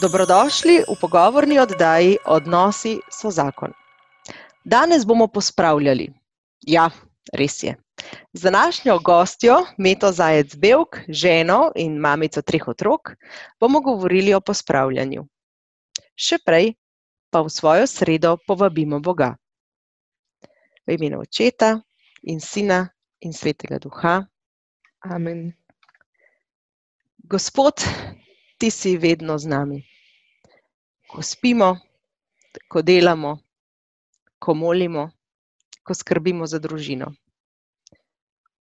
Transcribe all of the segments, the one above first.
Dobrodošli v pogovorni oddaji Odnosi so zakon. Danes bomo pospravljali. Ja, res je. Z današnjo gostjo, Meto Zajec Belk, ženo in mamico treh otrok, bomo govorili o pospravljanju. Še prej pa v svojo sredo povabimo Boga. V imenu Očeta in Sina in Svetega Duha. Amen. Gospod, ti si vedno z nami. Ko spimo, ko delamo, ko molimo, ko skrbimo za družino.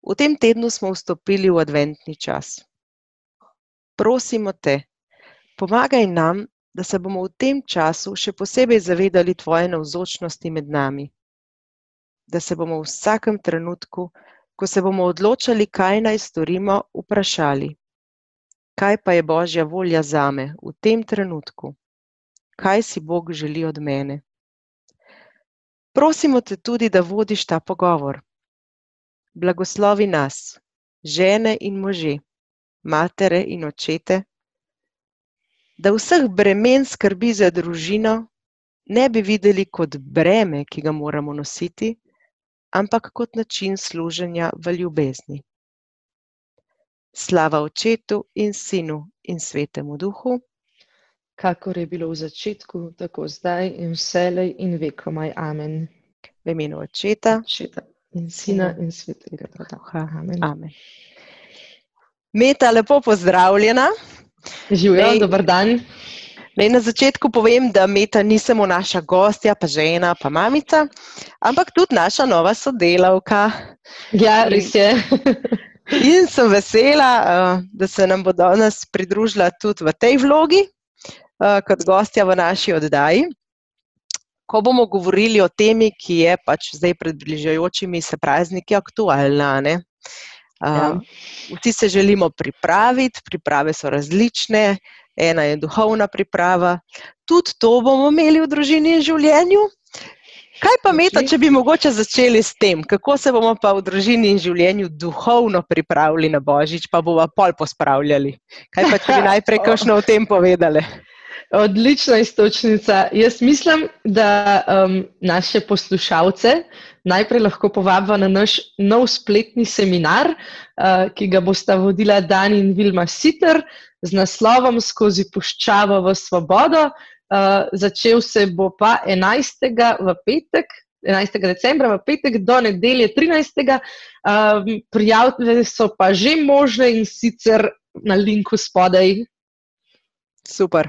V tem tednu smo vstopili v adventni čas. Prosimo te, pomagaj nam, da se bomo v tem času še posebej zavedali tvoje navzočnosti med nami. Da se bomo v vsakem trenutku, ko se bomo odločali, kaj naj storimo, vprašali: kaj pa je Božja volja zame v tem trenutku? Kaj si Bog želi od mene? Prosimo te tudi, da vodiš ta pogovor. Blagoslovi nas, žene in može, matere in očete, da vseh bremen skrbi za družino ne bi videli kot breme, ki ga moramo nositi, ampak kot način služenja v ljubezni. Slava Očetu in Sinu in Svetemu Duhu, kakor je bilo v začetku, tako zdaj in vselej in vekomaj. Amen. v imenu Očeta Očeta in Sina in Svetega Duha. Amen. Amen. Meta, lepo pozdravljena. Živijo, dober dan. Naj na začetku povem, da Meta ni samo naša gostja, pa žena, pa mamica, ampak tudi naša nova sodelavka. Ja, res je. In sem vesela, eh, da se nam bo danes pridružila tudi v tej vlogi, kot gostja v naši oddaji. Ko bomo govorili o temi, ki je pač zdaj pred bližajočimi se prazniki aktualna. Ne? Ja. Uh, vsi se želimo pripraviti, priprave so različne, ena je duhovna priprava. Tudi to bomo imeli v družini in življenju. Kaj pa, Meta, če bi mogoče začeli s tem, kako se bomo pa v družini in življenju duhovno pripravili na Božič, pa bomo pol pospravljali? Kaj pa, če bi najprej kakšno o tem povedali? Odlična istočnica. Jaz mislim, da um, naše poslušalce najprej lahko povabimo na naš nov spletni seminar, uh, ki ga bosta vodila Dan in Vilma Siter z naslovom Skozi puščavo v svobodo. Uh, začel se bo pa 11. v petek. 11. decembra v petek do nedelje 13. Um, prijavitve so pa že možne in sicer na linku spodaj. Super.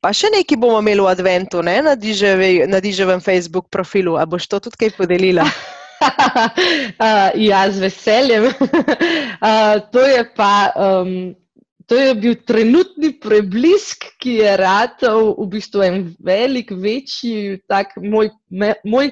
Pa še nekaj bomo imeli v Adventu, ne? na Diževi- na Diževem Facebook profilu. A boš to tudi kaj podelila? uh, ja, z veseljem. uh, to je pa. Um, To je bil trenutni preblisk, ki je ratal v bistvu en velik, večji, tak moj, me, moj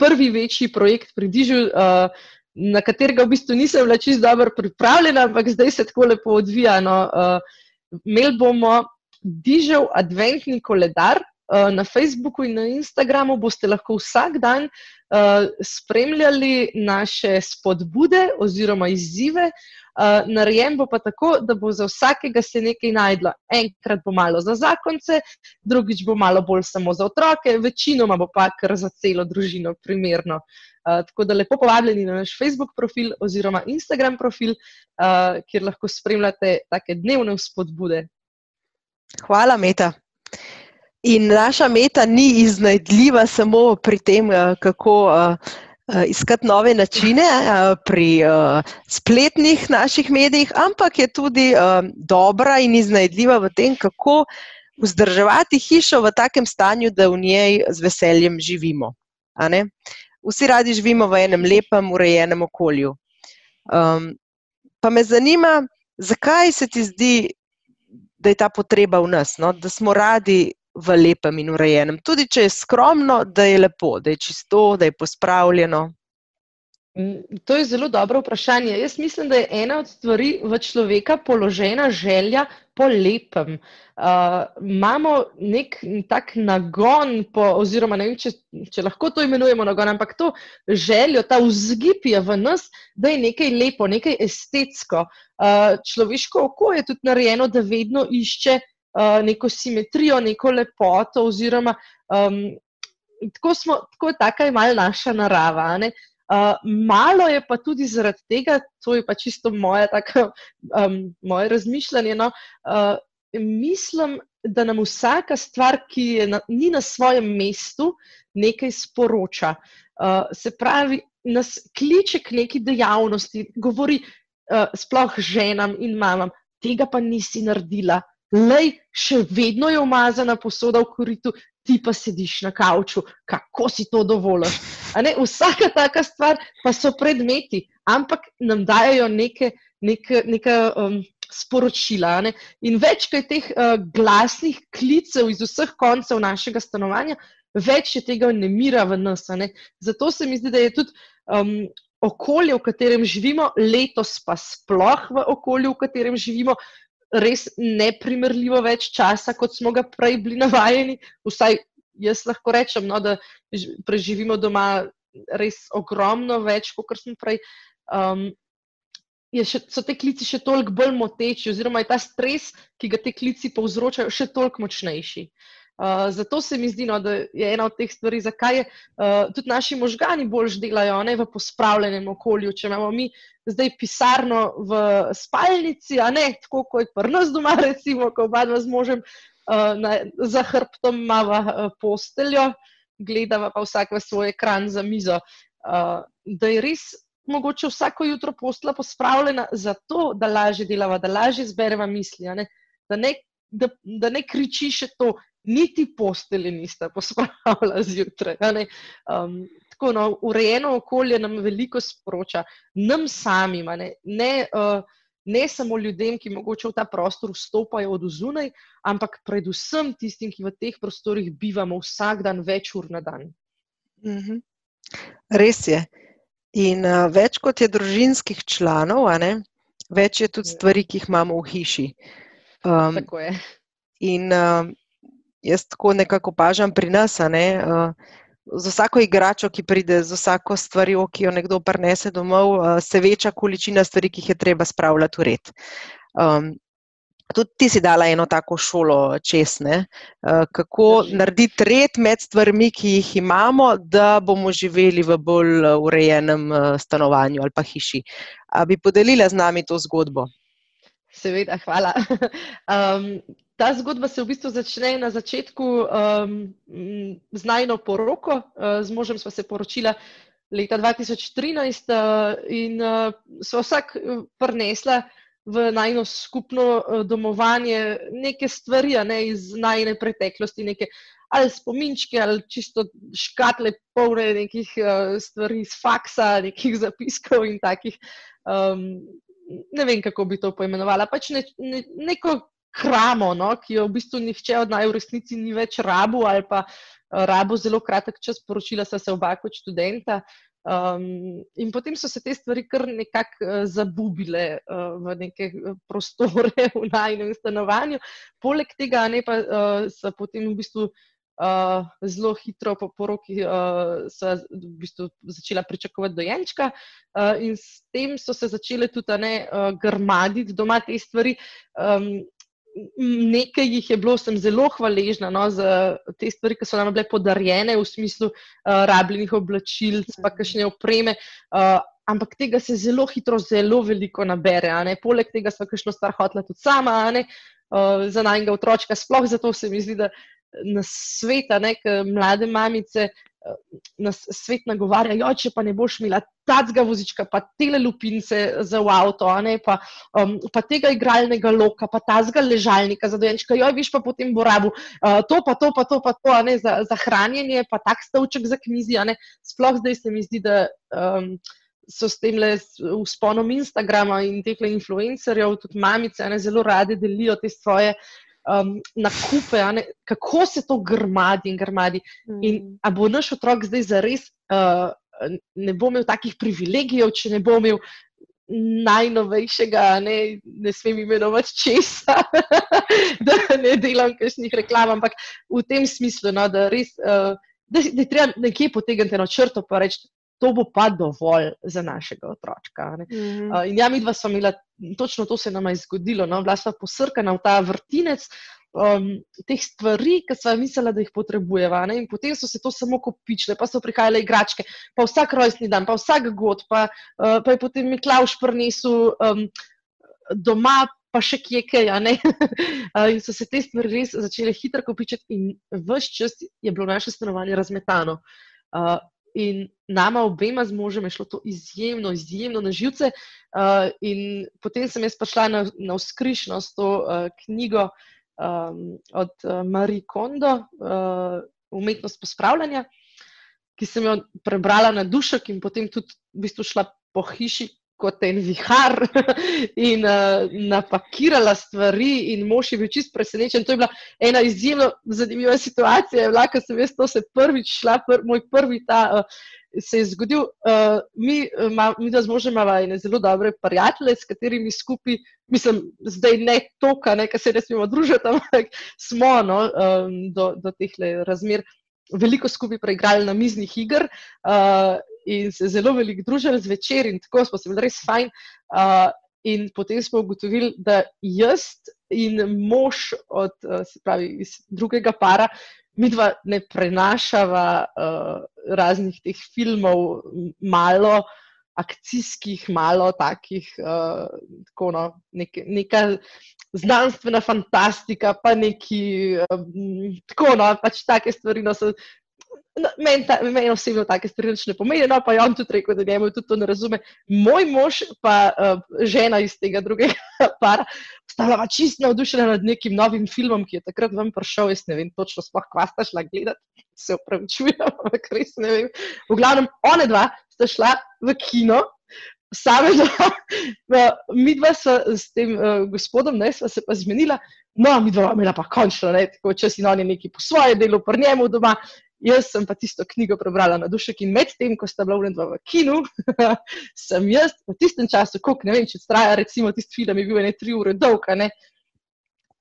prvi večji projekt pri Dižu, uh, na katerega v bistvu nisem bila čisto dobro pripravljena, ampak zdaj se tako lepo odvija. No, uh, imeli bomo Dižev adventni koledar. Uh, Na Facebooku in na Instagramu boste lahko vsak dan uh, spremljali naše spodbude oziroma izzive. Uh, narejen bo pa tako, da bo za vsakega se nekaj najdlo. Enkrat bo malo za zakonce, drugič bo malo bolj samo za otroke, večinoma bo pa kar za celo družino primerno. Uh, tako da lepo povabljeni na naš Facebook profil oziroma Instagram profil, kjer lahko spremljate take dnevne spodbude. Hvala, Meta. In naša Meta ni iznajdljiva samo pri tem, eh, kako eh, eh, iskati nove načine pri spletnih naših medijih, ampak je tudi dobra in iznajdljiva v tem, kako vzdrževati hišo v takem stanju, da v njej z veseljem živimo. Vsi radi živimo v enem lepem, urejenem okolju. Um, pa me zanima, zakaj se ti zdi, da je ta potreba v nas, no? da smo radi v lepem in urejenem. Tudi če je skromno, da je lepo, da je čisto, da je pospravljeno. Mm, To je zelo dobro vprašanje. Jaz mislim, da je ena od stvari v človeka položena želja po lepem. Uh, imamo nek tak nagon, po, oziroma ne vem, če, če lahko to imenujemo nagon, ampak to željo, ta vzgib je v nas, da je nekaj lepo, nekaj estetsko. Uh, človeško oko je tudi narejeno, da vedno išče uh, neko simetrijo, neko lepoto. Oziroma, um, tako, smo, tako je taka je mal naša narava. Uh, malo je pa tudi zaradi tega, to je pa čisto moje, tako, um, moje razmišljanje. No, uh, mislim, da nam vsaka stvar, ki na, ni na svojem mestu, nekaj sporoča. Uh, se pravi, nas kliče k neki dejavnosti, govori uh, sploh ženam in mamam, tega pa nisi naredila. Lej, še vedno je umazana posoda v koritu, ti pa sediš na kavču, kako si to dovoliš. Vsaka taka stvar pa so predmeti, ampak nam dajo neke, neke, neke um, sporočila. Ne? In več je teh uh, glasnih klicev iz vseh koncev našega stanovanja, več je tega nemira v nas. Zato se mi zdi, da je tudi um, okolje, v katerem živimo, letos pa sploh v okolju, v katerem živimo, res neprimerljivo več časa, kot smo ga prej bili navajeni. Vsaj jaz lahko rečem, no, da preživimo doma res ogromno več, kot smo prej. Um, Še, so te klici še toliko bolj moteči, oziroma je ta stres, ki ga te klici povzročajo, še toliko močnejši. Uh, zato se mi zdi, no, da je ena od teh stvari, zakaj je, uh, tudi naši možgani bolj delajo ne, v pospravljenem okolju. Če imamo mi zdaj pisarno v spalnici, a ne tako kot pri nas doma, recimo, ko oba dva z možem uh, na, za hrbtom imamo uh, posteljo, gledamo pa vsak v svoj ekran za mizo. Uh, da je res mogoče vsako jutro postla pospravljena zato, da lažje delava, da lažje zbereva misli, ne, da, ne, da, da ne kriči še to niti postelje nista pospravila zjutraj. Um, tako no, urejeno okolje nam veliko sporoča, nam samim, ne, ne, uh, ne samo ljudem, ki mogoče v ta prostor vstopajo od zunaj, ampak predvsem tistim, ki v teh prostorih bivamo vsak dan več ur na dan. Mm -hmm. Res je. In uh, več kot je družinskih članov, ne, več je tudi ja. stvari, ki jih imamo v hiši. Um, tako je. In uh, jaz tako nekako opažam pri nas. Ne, z vsako igračo, ki pride, z vsako stvarjo, ki jo nekdo prinese domov, se veča količina stvari, ki jih je treba spravljati v red. Um, tudi ti si dala eno tako šolo česne, kako Drži. narediti red med stvarmi, ki jih imamo, da bomo živeli v bolj urejenem stanovanju ali pa hiši. A bi podelila z nami to zgodbo? Seveda, hvala. Um, ta zgodba se v bistvu začne na začetku um, z najno poroko. Uh, z možem smo se poročila leta 2013 uh, in uh, so vsak prinesla v najno skupno uh, domovanje neke stvari ne, iz najne preteklosti, neke ali spominčke, ali čisto škatle, polne nekih uh, stvari iz faksa, nekih zapiskov in takih. Um, ne vem, kako bi to poimenovala, pač ne, ne, neko kramo, no, ki jo v bistvu nihče od naj v resnici ni več rabu ali pa uh, rabu zelo kratek čas, poročila sta se oba kot študenta. Um, in potem so se te stvari kar nekako uh, zabubile uh, v neke prostore v najnem stanovanju. Poleg tega ne pa uh, so potem v bistvu uh, zelo hitro po poroki uh, v bistvu začela pričakovati dojenčka, uh, in s tem so se začele tudi ne, uh, grmaditi doma te stvari. Um, Nekaj jih je bilo, sem zelo hvaležna no, za te stvari, ki so nam bile podarjene v smislu uh, rabljenih oblačil, pa kakšne opreme. Uh, ampak tega se zelo hitro, zelo veliko nabere. Poleg tega smo kakšno stvar hotela tudi sama, uh, za najnega otročka. Sploh zato se mi zdi, da nas sveta, ne, mlade mamice, eh, nas svet nagovarja, jo, če pa ne boš imela tacga vozička, pa tele lupince za v avto, ne, pa, um, pa tega igralnega loka, pa tazga ležalnika za dojenčka, jo, viš pa potem bo rabu, uh, to pa to, pa to, pa to, ne, za, za hranjenje, pa tak stavček za kmizi, ne, sploh zdaj se mi zdi, da um, so s tem le vzponom Instagrama in teh influencerjev, tudi mamice, ne, zelo rade delijo te svoje um, nakupe, kako se to grmadi in grmadi. Mm. In ali bo naš otrok zdaj zares uh, ne bo imel takih privilegijev, če ne bo imel najnovejšega, ne, ne smem imenovati česa, da ne delam kakšnih reklam, ampak v tem smislu, no, da res. Uh, Da, da je treba nekje potegniti eno črto in reči, to bo pa dovolj za našega otroka. Mm -hmm. uh, in ja, mi dva smo imela, točno to se nam je zgodilo. No? Bila sva posrkana v ta vrtinec, um, teh stvari, ki smo mislili, da jih potrebujemo. In potem so se to samo kopičile, pa so prihajale igračke, pa vsak rojstni dan, pa vsak god, pa, uh, pa je potem Miklaš prinesel um, doma. Pa še kje kaj, in so se te stvari res začele hitro kopičiti, in vse čas je bilo naše stanovanje razmetano. Uh, in nama obema z možem je šlo to izjemno, izjemno na živce. Uh, in potem sem jaz prišla na, na vzkrižno s to uh, knjigo, um, od uh, Marie Kondo, uh, umetnost pospravljanja, ki sem jo prebrala na dušek in potem tudi v bistvu šla po hiši. Kot en vihar, in uh, napakirala stvari, in mož je bil čist presenečen. To je bila ena izjemno zanimiva situacija. Bila, ko sem jaz to se prvič šla, pr, moj prvi ta uh, se je zgodil, uh, mi, ma, mi da zmožemo imati zelo dobre prijatelje, s katerimi skupaj, mislim, zdaj ne toka, ne, kar se ne smemo družiti, ampak smo no, um, do, do teh razmer veliko skupaj preigrali na miznih iger uh, in se zelo veliko družili zvečer in tako smo se bili res fajn. Uh, in potem smo ugotovili, da jaz in mož od, se pravi, iz drugega para, mi dva ne prenašava uh, raznih teh filmov, malo akcijskih, malo takih, uh, tako no, nek, neka znanstvena fantastika, pa neki, um, tako no, pač take stvari. No, so, No, meni, ta, meni osebno take stvari ne pomenijo, no, pa je on tudi rekel, da njemu tudi to ne razume. Moj mož, pa uh, žena iz tega drugega para, stala čist navdušena nad nekim novim filmom, ki je takrat vam prišel. Jaz ne vem točno, spoh kva sta šla gledati, se upravičujem, ampak res ne vem. V glavnem, one dva sta šla v kino. Same dva, mi dva smo s tem uh, gospodom, ne, sva se pa zmenila, no, mi dva imela pa končno, ne, tako če si no neki po svoje delo, pri njemu doma, Jaz sem pa tisto knjigo prebrala na dušek in medtem, ko sta bila vlendva v kinu, sem jaz v tistem času, koliko ne vem, če traja, recimo, tisti film je bil ne tri ure dolg.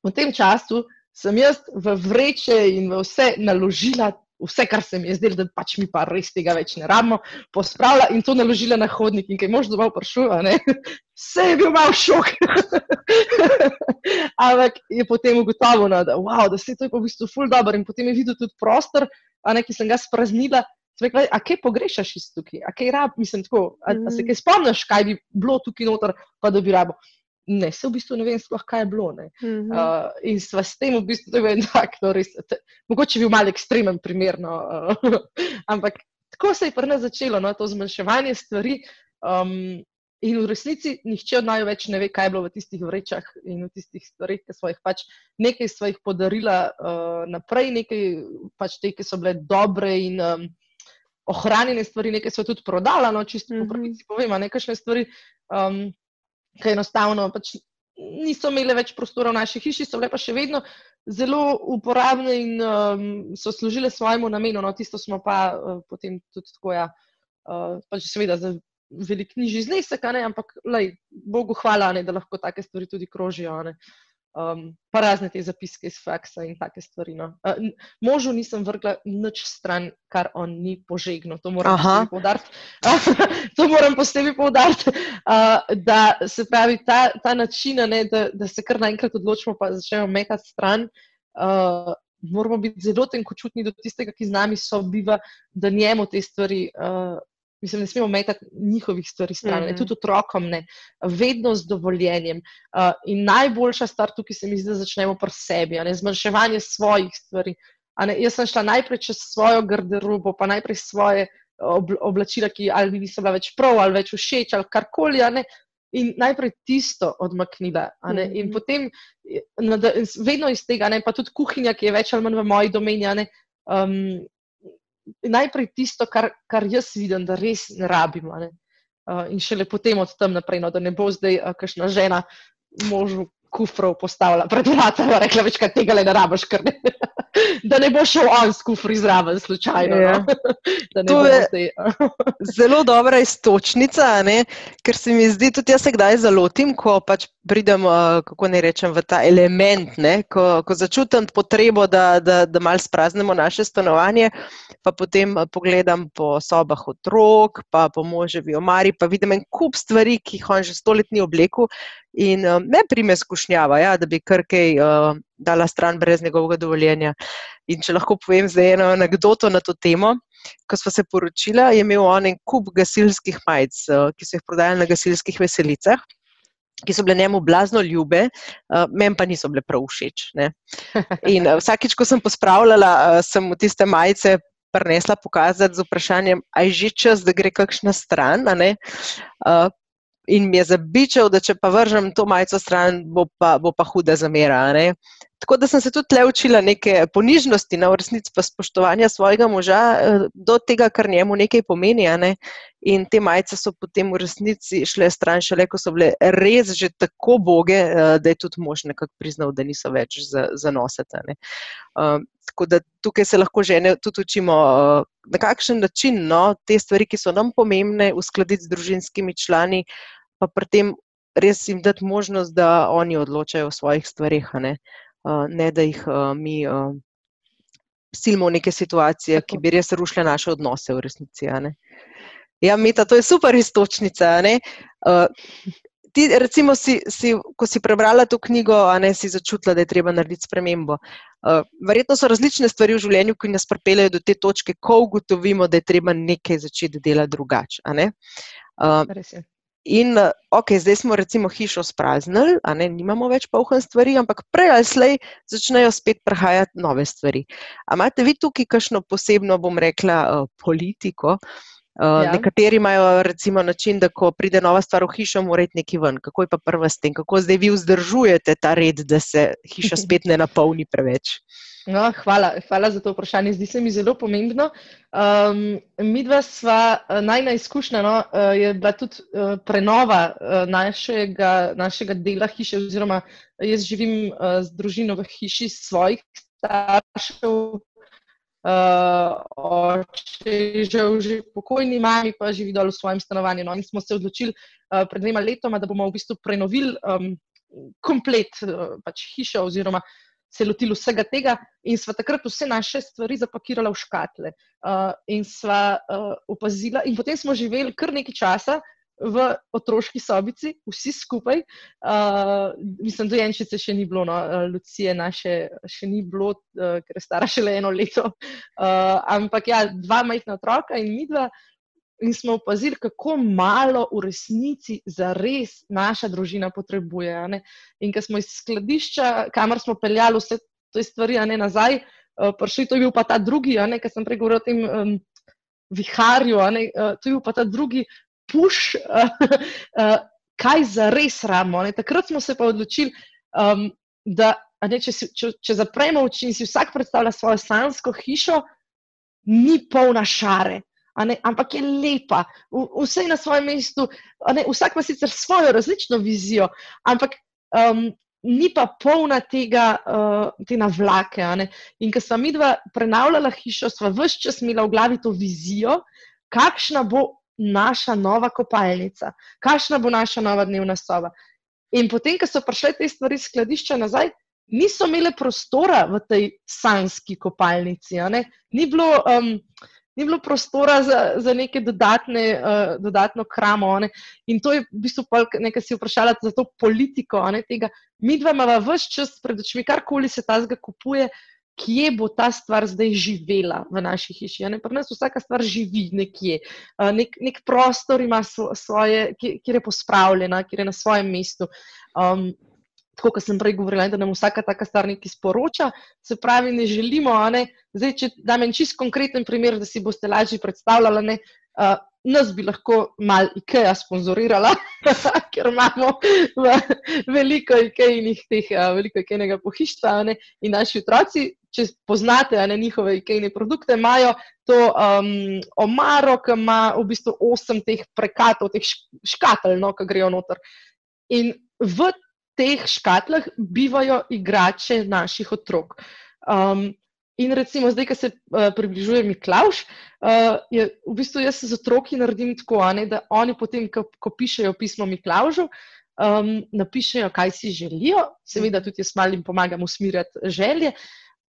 V tem času sem jaz v vreče in v vse naložila vse, kar se mi je zdelo, da pač mi pa res tega več ne rabimo, pospravila in to naložila na hodnik. In kaj mož domov prišel, vse je bil mal šok. Ampak je potem ugotovil, no, da, wow, da se je to v bistvu ful dobro in potem je videl tudi prostor, ne, ki sem ga spraznila. Rekla, a kaj pogrešaš iz tukaj? A kaj rab, mislim, tako, a, a se kaj spomniš, kaj bi bilo tukaj noter, pa da bi rabo ne, se v bistvu ne vem, sploh, kaj je bilo. Mm -hmm. uh, in sva s tem v bistvu, da je bil tak, no, res, te, mogoče bil malo ekstremen primer. No, uh, ampak tako se je pri nas začelo, no, to zmanjševanje stvari. Um, in v resnici nihče od naju več ne ve, kaj je bilo v tistih vrečah in v tistih stvarih, ki smo jih pač nekaj svojih podarila uh, naprej, nekaj pač te, ki so bile dobre in um, ohranjene stvari, nekaj so tudi prodala, no, čisto mm -hmm. po mhm. pravici povem, nekaj stvari. Um, ki enostavno pač niso imele več prostora v naši hiši, so bile pa še vedno zelo uporabne in um, so služile svojemu namenu. No, tisto smo pa uh, potem tudi tako, ja, uh, pač seveda za velik nižji znesek, ampak lej, Bogu hvala, ne, da lahko take stvari tudi krožijo. Ne. Um, pa razne te zapiske iz faksa in take stvari. No. Uh, možu nisem vrgla nič stran, kar on ni požegnil. To moram posebej poudariti. to moram posebej poudariti, uh, da se pravi ta, ta način, ne, da, da se kar naenkrat odločimo, pa začnemo metati stran. Uh, moramo biti zelo tenkočutni do tistega, ki z nami sobiva, da njemu te stvari uh, Mislim, ne smemo metati njihovih stvari stran, mm -hmm. tudi otrokom, ne, vedno z dovoljenjem. Uh, in najboljša stvar tukaj se mi zdi, da začnemo pri sebi, ne, zmanjševanje svojih stvari. Ne, jaz sem šla najprej čez svojo garderobo, pa najprej svoje ob, oblačila, ki ali mi niso bila več prav, ali več všeč, ali karkoli. In najprej tisto odmaknila. In potem, vedno iz tega, ne, pa tudi kuhinja, ki je več ali manj v moji domeni, um, najprej tisto, kar, kar jaz vidim, da res ne rabimo. Ne? Uh, in šele potem od tam naprej, no, da ne bo zdaj uh, kakšna žena možu kufrov postavila pred vrata in rekla, več kaj tega le ne rabiš, ker ne. da ne bo šel on s kufri zraven, slučajno. No? Ja. To je zelo dobra istočnica, ne? ker se mi zdi, tudi jaz se kdaj zalotim, ko pač pridem, kako ne rečem, v ta element, ko, ko začutim potrebo, da, da, da mal spraznemo naše stanovanje, pa potem pogledam po sobah otrok, pa po moževi omari, pa vidim en kup stvari, ki jih on že stoletni obleku in me prime skušnjava, ja, da bi kar kaj uh, dala stran brez njegovega dovoljenja. In če lahko povem zdaj eno anegdoto na to temo, ko smo se poročila, je imel on en kup gasilskih majic, ki so jih prodajali na gasilskih veselicah. Ki so bile njemu blazno ljube, uh, meni pa niso bile prav všeč. Ne. In uh, vsakič, ko sem pospravljala, sem v tiste majice prinesla pokazati z vprašanjem, ali je že čas, da gre kakšna stran. Uh, in mi je zabičal, da če pa vržem to majico stran, bo pa, bo pa huda zamera. Tako da sem se tudi tle učila neke ponižnosti, na resnici pa spoštovanja svojega moža eh, do tega, kar njemu nekaj pomeni. Ne? In te majice so potem v resnici šle stran, šele ko so bile res že tako boge, eh, da je tudi mož nekako priznal, da niso več za, za nosete. Uh, tako da tukaj se lahko žene tudi učimo, uh, na kakšen način no, te stvari, ki so nam pomembne, uskladiti z družinskimi člani, pa pri tem res jim dati možnost, da oni odločajo o svojih stvarih. Ne? Uh, ne da jih mi silimo v neke situacije, ki bi res rušile naše odnose v resnici. Ja, Mita, to je super istočnica. Ti, recimo, si, si, ko si prebrala to knjigo, a ne si začutila, da je treba narediti spremembo. Uh, verjetno so različne stvari v življenju, ki nas pripeljejo do te točke, ko ugotovimo, da je treba nekaj začeti delati drugače. Uh, In, ok, zdaj smo recimo hišo spraznili, a ne imamo več polhen stvari, ampak prej ali slej začnejo spet prihajati nove stvari. A imate vi tukaj kakšno posebno, bom rekla, politiko? Ja. Nekateri imajo recimo način, da ko pride nova stvar v hišo, mora iti neki ven. Kako je pa prva s tem? Kako zdaj vi vzdržujete ta red, da se hiša spet ne napolni preveč? No, hvala, hvala za to vprašanje. Zdi se mi zelo pomembno. Um, mi dva sva eh, najna izkušnja, no, eh, je bila tudi uh, prenova uh, našega, našega dela hiše, oziroma jaz živim uh, z družino v hiši svojih staršev. Uh, oče že, že pokojni, mami pa živi dol v svojem stanovanju. No, in smo se odločili uh, pred dvema letoma, da bomo v bistvu prenovili um, komplet uh, pač hišo oziroma uh, se lotili vsega tega, in sva takrat vse naše stvari zapakirala v škatle. Uh, in sva uh, opazila, in potem smo živeli kar nekaj časa v otroški sobici, vsi skupaj. Uh, mislim, dojenčice še ni bilo, no, Lucije naše še ni bilo, uh, ker je stara šele eno leto. Uh, ampak ja, dva majhna otroka in mi dva in smo opazili, kako malo v resnici za res naša družina potrebuje. In ko smo iz skladišča, kamor smo peljali vse te stvari, ne nazaj, uh, prišli, to je bil pa ta drugi, ki sem prej govoril o tem um, viharju, uh, to je bil pa ta drugi puš, uh, uh, kaj za res ramo. Ne? Takrat smo se pa odločili, um, da ne, če, si, če, če zapremo oči in si vsak predstavlja svojo slansko hišo, ni polna šare ne, ampak je lepa, vse je na svojem mestu, ne, vsak ima sicer svojo različno vizijo, ampak um, ni pa polna tega, uh, te navlake. In ko sem midva prenavljala hišo, sva vse čas imela v glavi to vizijo, kakšna bo naša nova kopalnica, kakšna bo naša nova dnevna soba. In potem, ko so prišle te stvari iz skladišča nazaj, niso imele prostora v tej sanski kopalnici. Ni bilo. Um, ni bilo prostora za, za neke dodatne, uh, dodatno kramo. Ne? In to je v bistvu nekaj, si vprašala za to politiko. Ne, Mi dva imamo vse čas pred očmi, karkoli se ta zga kupuje. Kje bo ta stvar zdaj živela v naši hiši? Pri nas vsaka stvar živi nekje, nek, nek prostor ima svoje, kjer je pospravljena, kjer je na svojem mestu. Um, tako kot sem prej govorila, da nam vsaka taka stvar nekaj sporoča. Se pravi, ne želimo, ne, zdaj, če da meni čist konkreten primer, da si boste lažje predstavljali, ne, uh, nas bi lahko mal IKEA sponzorirala, ker imamo veliko IKEA-nih teh, uh, veliko IKEA-nega pohištva ne, in naši otroci. Če poznate ne, njihove IKEA-ne produkte, imajo to um, omaro, ki ima v bistvu osem teh prekatov, teh škatelj, no, ki grejo noter. In v teh škatlah bivajo igrače naših otrok. Um, in recimo, zdaj, ko se uh, približuje Miklaš, uh, je v bistvu jaz z otroki naredim tako, ne, da oni potem, ko, ko pišejo pismo Miklažu, um, napišejo, kaj si želijo, seveda tudi jaz malim pomagam usmirjati želje.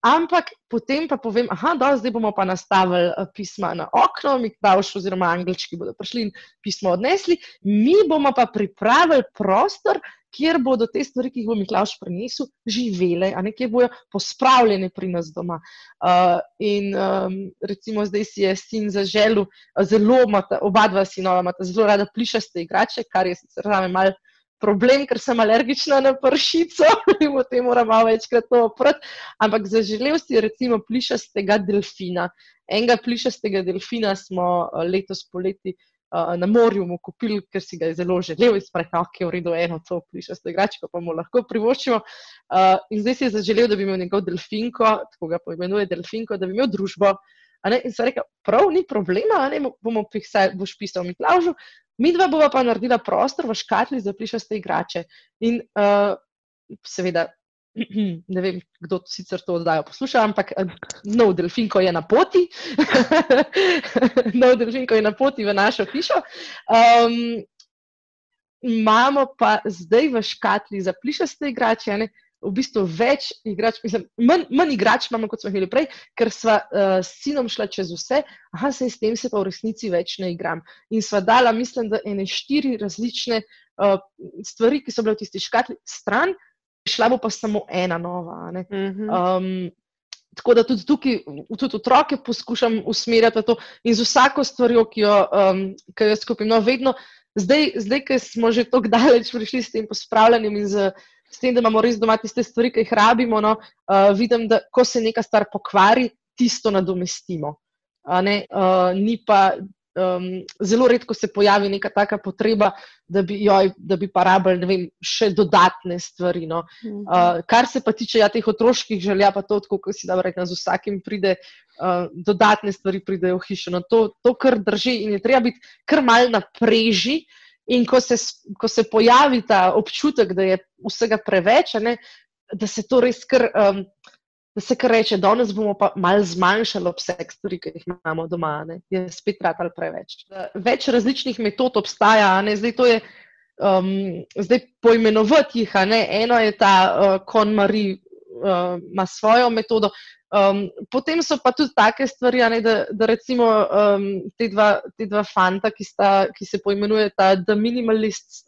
Ampak potem pa povem, da zdaj bomo pa nastavili uh, pisma na okno, mi kdavš, oziroma anglički bodo prišli in pismo odnesli, mi bomo pa pripravili prostor, kjer bodo te stvari, ki jih bo Miklaš prinesel, živele, a ne kjer bojo pospravljene pri nas doma. Uh, in um, recimo zdaj si je sin zaželil, zelo imata, oba dva sinova imata zelo rada plišaste igrače, kar je sicer zame mal problem, ker sem alergična na pršico in potem moram malo večkrat to oprati, ampak zaželel si recimo plišastega delfina. Enega plišastega delfina smo letos poleti na morju mu kupili, ker si ga je zelo želel in spravi, ok, v redu, eno to plišasto igračko pa mu lahko privoščimo. Uh, in zdaj si je zaželel, da bi imel njegov delfinko, tako ga poimenuje delfinko, da bi imel družbo. In sem rekel, prav ni problema, ne bomo pisali, boš pisal mi klaužu, mi dva bova pa naredila prostor v škatli za plišaste igrače. In uh, seveda ne vem, kdo sicer to oddajo posluša, ampak eh, nov delfinko je na poti, nov delfinko je na poti v našo hišo. Um, imamo pa zdaj v škatli za plišaste igrače, ne? V bistvu več igrač, mislim, manj, manj igrač imamo, kot smo imeli prej, ker sva uh, s sinom šla čez vse, aha, se s tem se pa v resnici več ne igram. In sva dala, mislim, da ene štiri različne uh, stvari, ki so bile v tisti škatli, stran šla bo pa samo ena nova. Um, tako da tudi tukaj, tudi otroke poskušam usmerjati v to in z vsako stvarjo, ki jo, um, ki jo skupim. No, vedno, zdaj, zdaj, ki smo že tako daleč prišli s tem pospravljanjem in z, s tem, da imamo res doma tiste stvari, ki jih rabimo, no, uh, vidim, da ko se neka stvar pokvari, tisto nadomestimo. Uh, ni pa um, zelo redko se pojavi neka taka potreba, da bi, joj, da bi pa rabili vem, še dodatne stvari. No. Uh, kar se pa tiče ja, teh otroških želja, pa to, kot si da rekel, z vsakim pride. Uh, dodatne stvari pridejo v hišo. No, to, to, kar drži, in je treba biti kar mal na preži. In ko se, ko se pojavi ta občutek, da je vsega preveč, ne, da se to res kar um, da se kar reče, danes bomo pa malo zmanjšali obseg stvari, ki jih imamo doma, ne? je spet ratal preveč. Več različnih metod obstaja, ne? zdaj to je. Um, zdaj, poimenovati jih, eno je ta uh, Konmari, uh, ima svojo metodo. Um, potem so pa tudi take stvari, ne, da, da recimo um, te, dva, te dva fanta, ki, sta, ki se poimenujeta The Minimalists,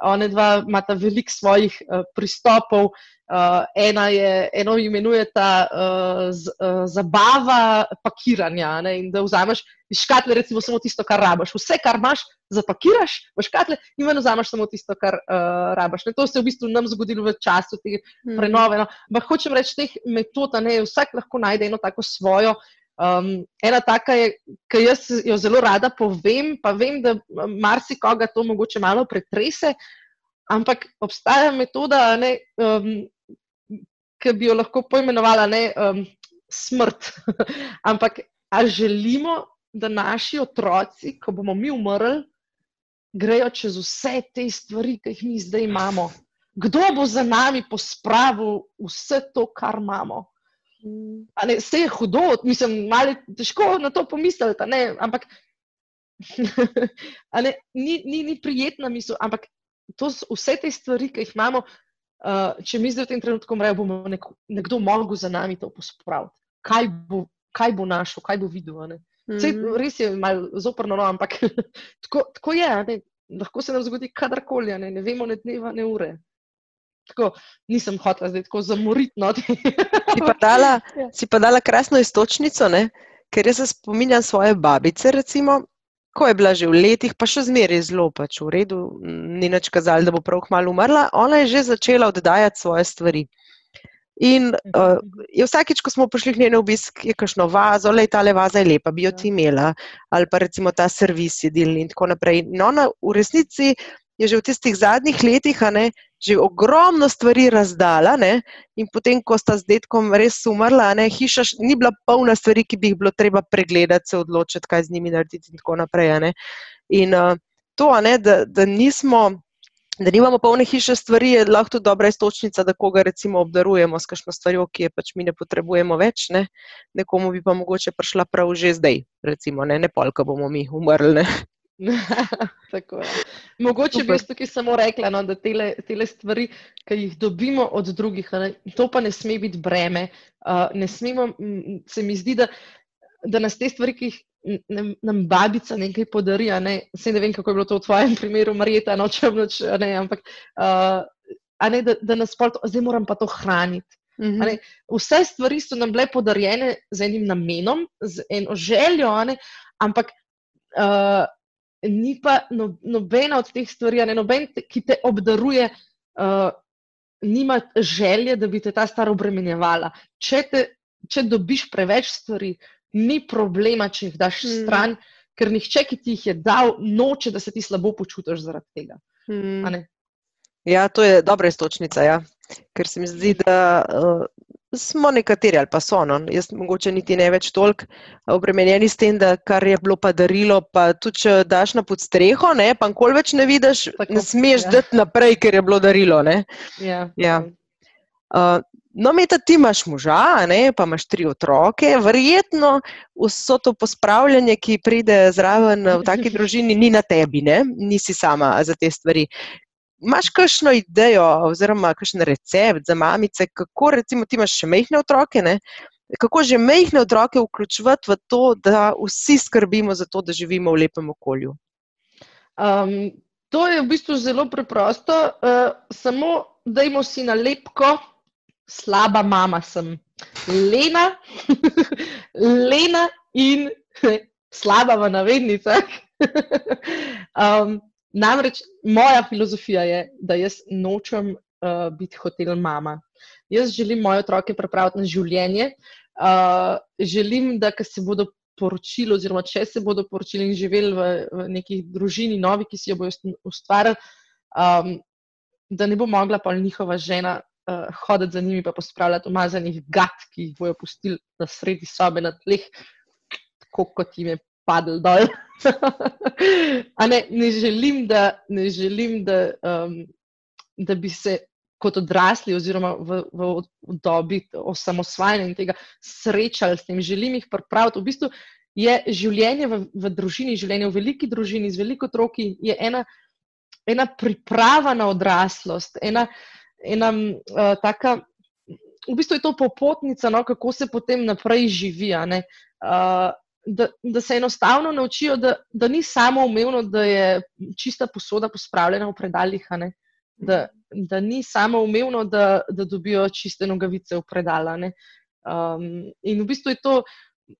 one dva imata veliko svojih uh, pristopov, uh, ena je, eno imenuje ta uh, z, uh, zabava pakiranja. Ne, da vzameš iz škatle, recimo, samo tisto, kar rabaš. Vse, kar imaš, zapakiraš v škatle in ven vzameš samo tisto, kar uh, rabaš. Ne, to se je v bistvu nam zgodilo v času te mhm. prenove. No. Ampak hočem reči, teh metod, ne, vsak lahko najde eno tako svojo. Um, ena taka je, ki jaz jo zelo rada povem, pa vem, da marsikoga to mogoče malo pretrese. Ampak obstaja metoda, ne, um, ki bi jo lahko poimenovala ne, um, smrt. Ampak ali želimo, da naši otroci, ko bomo mi umrli, grejo čez vse te stvari, ki jih mi zdaj imamo? Kdo bo za nami pospravil vse to, kar imamo? Ne, vse je hudo, mislim, malo težko na to pomisliti, ampak ne, ni, ni, ni prijetna misel. Ampak to, vse te stvari, ki jih imamo, uh, če mi zdaj v tem trenutku umrejo, bomo nek, nekdo mogel za nami to pospraviti. Kaj bo, kaj bo našel, kaj bo videl. Mm -hmm. Sej, res je malo zoprno, no, ampak tako, tako je. Lahko se nam zgodi kadarkoli, ne, ne vemo, ne dneva, ne ure. Tako, nisem hotel zdaj tako zamoriti. No, si, pa dala, ja. si pa dala krasno istočnico, ne? ker jaz se spominjam svoje babice, recimo, ko je bila že v letih, pa še zmeraj zelo pač v redu, ni nič kazalo, da bo prav kmalo umrla, ona je že začela oddajati svoje stvari. In uh, je vsakič, ko smo prišli k njej na obisk, je kašno vazo, le ta le vaza je lepa, bi jo ti imela, ali pa recimo ta servis jedilni in tako naprej. In ona v resnici je že v tistih zadnjih letih ne, že ogromno stvari razdala. Ne, in potem, ko sta z detkom res umrla, ne, hiša ni bila polna stvari, ki bi jih bilo treba pregledati, se odločiti, kaj z njimi narediti in tako naprej. In uh, to, ne, da, da nismo. Da nimamo polne hiše stvari, je lahko tudi dobra istočnica, da koga recimo obdarujemo s kakšno stvarjo, ki je pač mi ne potrebujemo več. Ne? Nekomu bi pa mogoče prišla prav že zdaj, recimo, ne, ne polka bomo mi umrli. Mogoče Super. bi jaz tukaj samo rekla, no, da te tele stvari, ki jih dobimo od drugih, ne, to pa ne sme biti breme. Uh, ne smemo, se mi zdi, da da nas te stvari, ki jih ne, nam babica nekaj podari, ne, ne vem, kako je bilo to v tvojem primeru, Marjeta, nočem noč, ne, ampak uh, ne, da, da nas pol, zdaj moram pa to hraniti. Mm -hmm. ne, vse stvari so nam bile podarjene z enim namenom, z eno željo, ne, ampak uh, ni pa no, nobena od teh stvari, ne, noben, ki te obdaruje, uh, nima želje, da bi te ta stvar obremenjevala. Če, te, če dobiš preveč stvari, ni problema, če jih daš mm. stran, ker nihče, ki ti jih je dal, noče, da se ti slabo počutiš zaradi tega. Mm. Ja, to je dobra istočnica. Ja. Ker se mi zdi, da uh, smo nekateri ali pa so, no, jaz mogoče niti ne več toliko obremenjeni s tem, da kar je bilo pa darilo, pa tudi če daš na podstreho, ne, pa nikoli več ne vidiš, Tako, ne smeš ja. dati naprej, ker je bilo darilo. Ja. Ja. Uh, No, Meta, ti imaš moža, ne, pa imaš tri otroke, verjetno vso to pospravljanje, ki pride zraven v taki družini, ni na tebi, ne? nisi sama za te stvari. Imáš kakšno idejo, oziroma kakšen recept za mamice, kako recimo ti imaš še mehne otroke, ne? kako že mehne otroke vključiti v to, da vsi skrbimo za to, da živimo v lepem okolju? Um, to je v bistvu zelo preprosto, uh, samo dajmo si na lepko slaba mama sem. Lena, Lena in slaba v navednicah. um, namreč moja filozofija je, da jaz nočem uh, biti hotel mama. Jaz želim moje otroke pripraviti na življenje. Uh, želim, da se bodo poročili, oziroma če se bodo poročili in živeli v, v neki družini, novi, ki si jo bodo ustvarjali, um, da ne bo mogla pa njihova žena uh, hoditi za njimi, pa pospravljati umazanih gat, ki jih bojo pustili na sredi sobe, na tleh, tako kot jim je padel dol. ne, ne želim, da, ne želim da, um, da bi se kot odrasli, oziroma v, v, v dobi osamosvajanja in tega srečali s tem. Želim jih pripraviti. V bistvu je življenje v, v družini, življenje v veliki družini z veliko otroki, je ena, ena priprava na odraslost. Ena, ena uh, taka, v bistvu je to popotnica, no, kako se potem naprej živi. Uh, da, da se enostavno naučijo, da, da ni samo umevno, da je čista posoda pospravljena v predaljih, da, da ni samo umevno, da, da dobijo čiste nogavice v predalane. Um, in v bistvu je to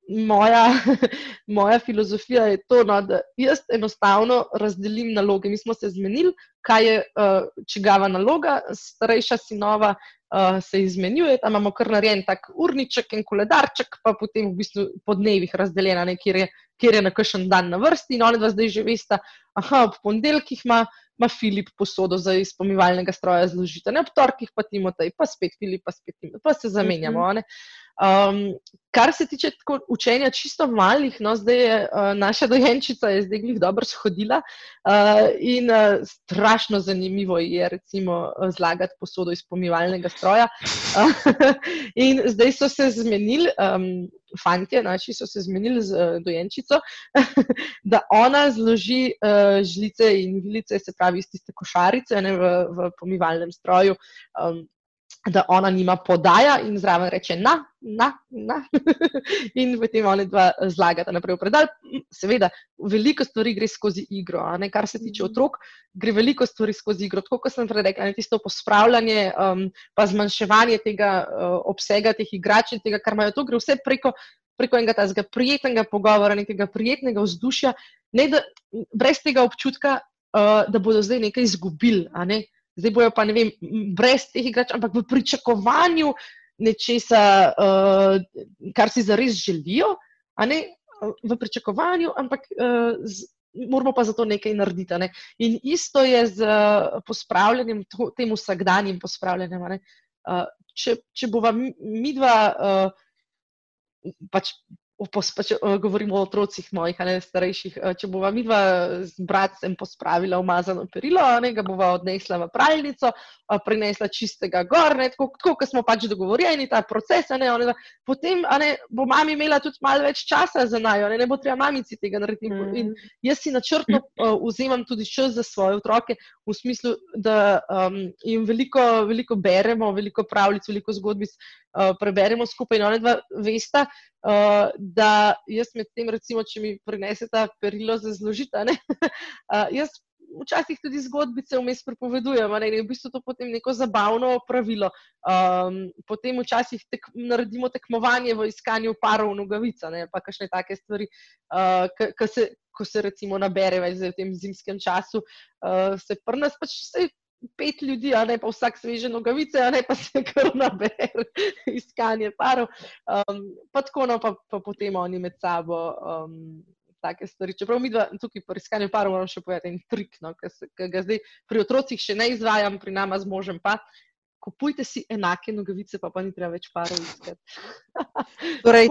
moja, moja filozofija je to, no, da jaz enostavno razdelim naloge. Mi smo se zmenili, kaj je uh, čigava naloga, starejša sinova uh, se izmenjuje, tam imamo kar narejen tak urniček in koledarček, pa potem v bistvu po dnevih razdeljena, ne, kjer, je, kjer je na kakšen dan na vrsti. In oni dva zdaj že veste, aha, ob ponedeljkih ima. Ma Filip posodo za izpomivalnega stroja zložiti, ne ob torkih, pa Timotej, pa spet Filip, pa spet Timotej, pa se zamenjamo. Uh -huh. Um, kar se tiče učenja čisto malih, no, zdaj je uh, naša dojenčica je zdaj jih dobro shodila uh, in uh, strašno zanimivo je recimo zlagati posodo iz pomivalnega stroja. Uh, in zdaj so se zmenili, um, fantje naši so se zmenili z uh, dojenčico, da ona zloži uh, žlice in vilice, se pravi iz tiste košarice ne, v, v pomivalnem stroju. Um, da ona nima podaja in zraven reče na, na, na. in potem oni dva zlagata naprej v predal. Seveda, veliko stvari gre skozi igro, kar se tiče mhm. otrok, gre veliko stvari skozi igro. Tako kot sem prej rekla, tisto pospravljanje, um, pa zmanjševanje tega uh, obsega teh igrač in tega, kar imajo, to gre vse preko. Preko enega tega prijetnega pogovora, nekega prijetnega vzdušja, ne da, brez tega občutka, uh, da bodo zdaj nekaj izgubili. Ne? Zdaj bojo pa ne vem, brez teh igrač, ampak v pričakovanju nečesa, uh, kar si zares želijo, a ne v pričakovanju, ampak uh, z, moramo pa za to nekaj narediti. Ne? In isto je z uh, pospravljanjem, to, tem vsakdanjim pospravljanjem. Uh, če, če bova mi dva. Uh, Pač pač, govorimo o otrocih mojih, ne starejših. Če bova mi dva z bratom pospravila umazano perilo, ne, ga bova odnesla v pravilnico, prinesla čistega gor, ne, tako, tako kot smo pač dogovorjeni, ta proces. Ne, ne, potem ne, bo mami imela tudi malo več časa za najo, ne, ne bo treba mamici tega narediti. Mm. In jaz si načrtno uh, vzemam tudi čas za svoje otroke, v smislu, da um, jim veliko, veliko beremo, veliko pravljic, veliko zgodbic uh, preberemo skupaj. In oni dva vesta, uh, da jaz med tem, recimo, če mi prinesete perilo za zložitev, uh, jaz včasih tudi zgodbice vmes prepovedujem, ne, in v bistvu to potem neko zabavno pravilo. Um, potem včasih tek, naredimo tekmovanje v iskanju parov nogavica, ne, pa kakšne take stvari, uh, ko se, se recimo nabere več v tem zimskem času, uh, se pri nas pač. Pet ljudi, a ne pa vsak sveže nogavice, a ne pa se kar nabere iskanje parov. Um, pa tako, no, pa, pa potem oni med sabo um, take stvari. Čeprav mi dva tukaj pri iskanju parov moramo še povedati en trik, no, ki ga zdaj pri otrocih še ne izvajam, pri nama z možem pa. Kupujte si enake nogavice, pa, pa ni treba več parov iskati. torej,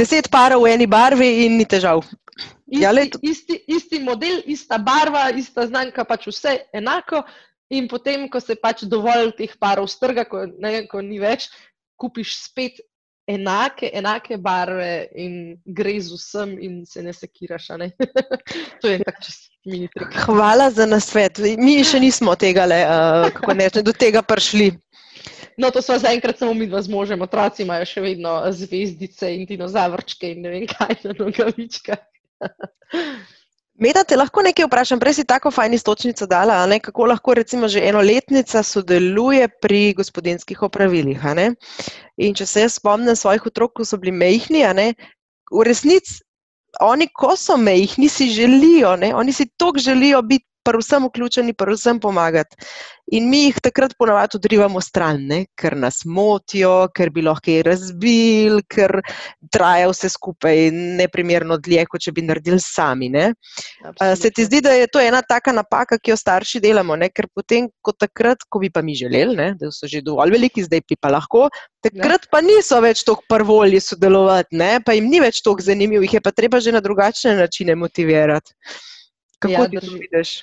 deset parov v eni barvi in ni težav. Ja, isti, ja, isti, isti model, ista barva, ista znamka, pač vse enako. In potem, ko se pač dovolj teh parov strga, ko, ne, ko ni več, kupiš spet enake, enake barve in gre z vsem, in se ne sekiraš. Ne? to je tako čist mini trik. Hvala za nasvet. Mi še nismo tega, le, uh, kako rečem, do tega prišli. No, to smo zaenkrat samo mi dva z možem, otroci imajo še vedno zvezdice in dinozavrčke in ne vem kaj na nogavičkah. Meda, te lahko nekaj vprašam, prej si tako fajn istočnico dala, ne? kako lahko recimo že enoletnica sodeluje pri gospodinskih opravilih. In če se jaz spomnim svojih otrok, ko so bili mehni, v resnici oni, ko so mehni, si želijo, ne? oni si toliko želijo biti predvsem vključeni, predvsem pomagati. In mi jih takrat ponovadi odrivamo stran, ne? ker nas motijo, ker bi lahko kaj razbil, ker traja vse skupaj neprimerno dlje, kot če bi naredili sami. Se ti zdi, da je to ena taka napaka, ki jo starši delamo, ne? ker potem, ko takrat, ko bi pa mi želeli, ne? da so že dovolj veliki, zdaj bi pa lahko, takrat pa niso več tako prvolji sodelovati, ne? pa jim ni več tako zanimivo, jih je pa treba že na drugačne načine motivirati. Kako ja, ti to vidiš?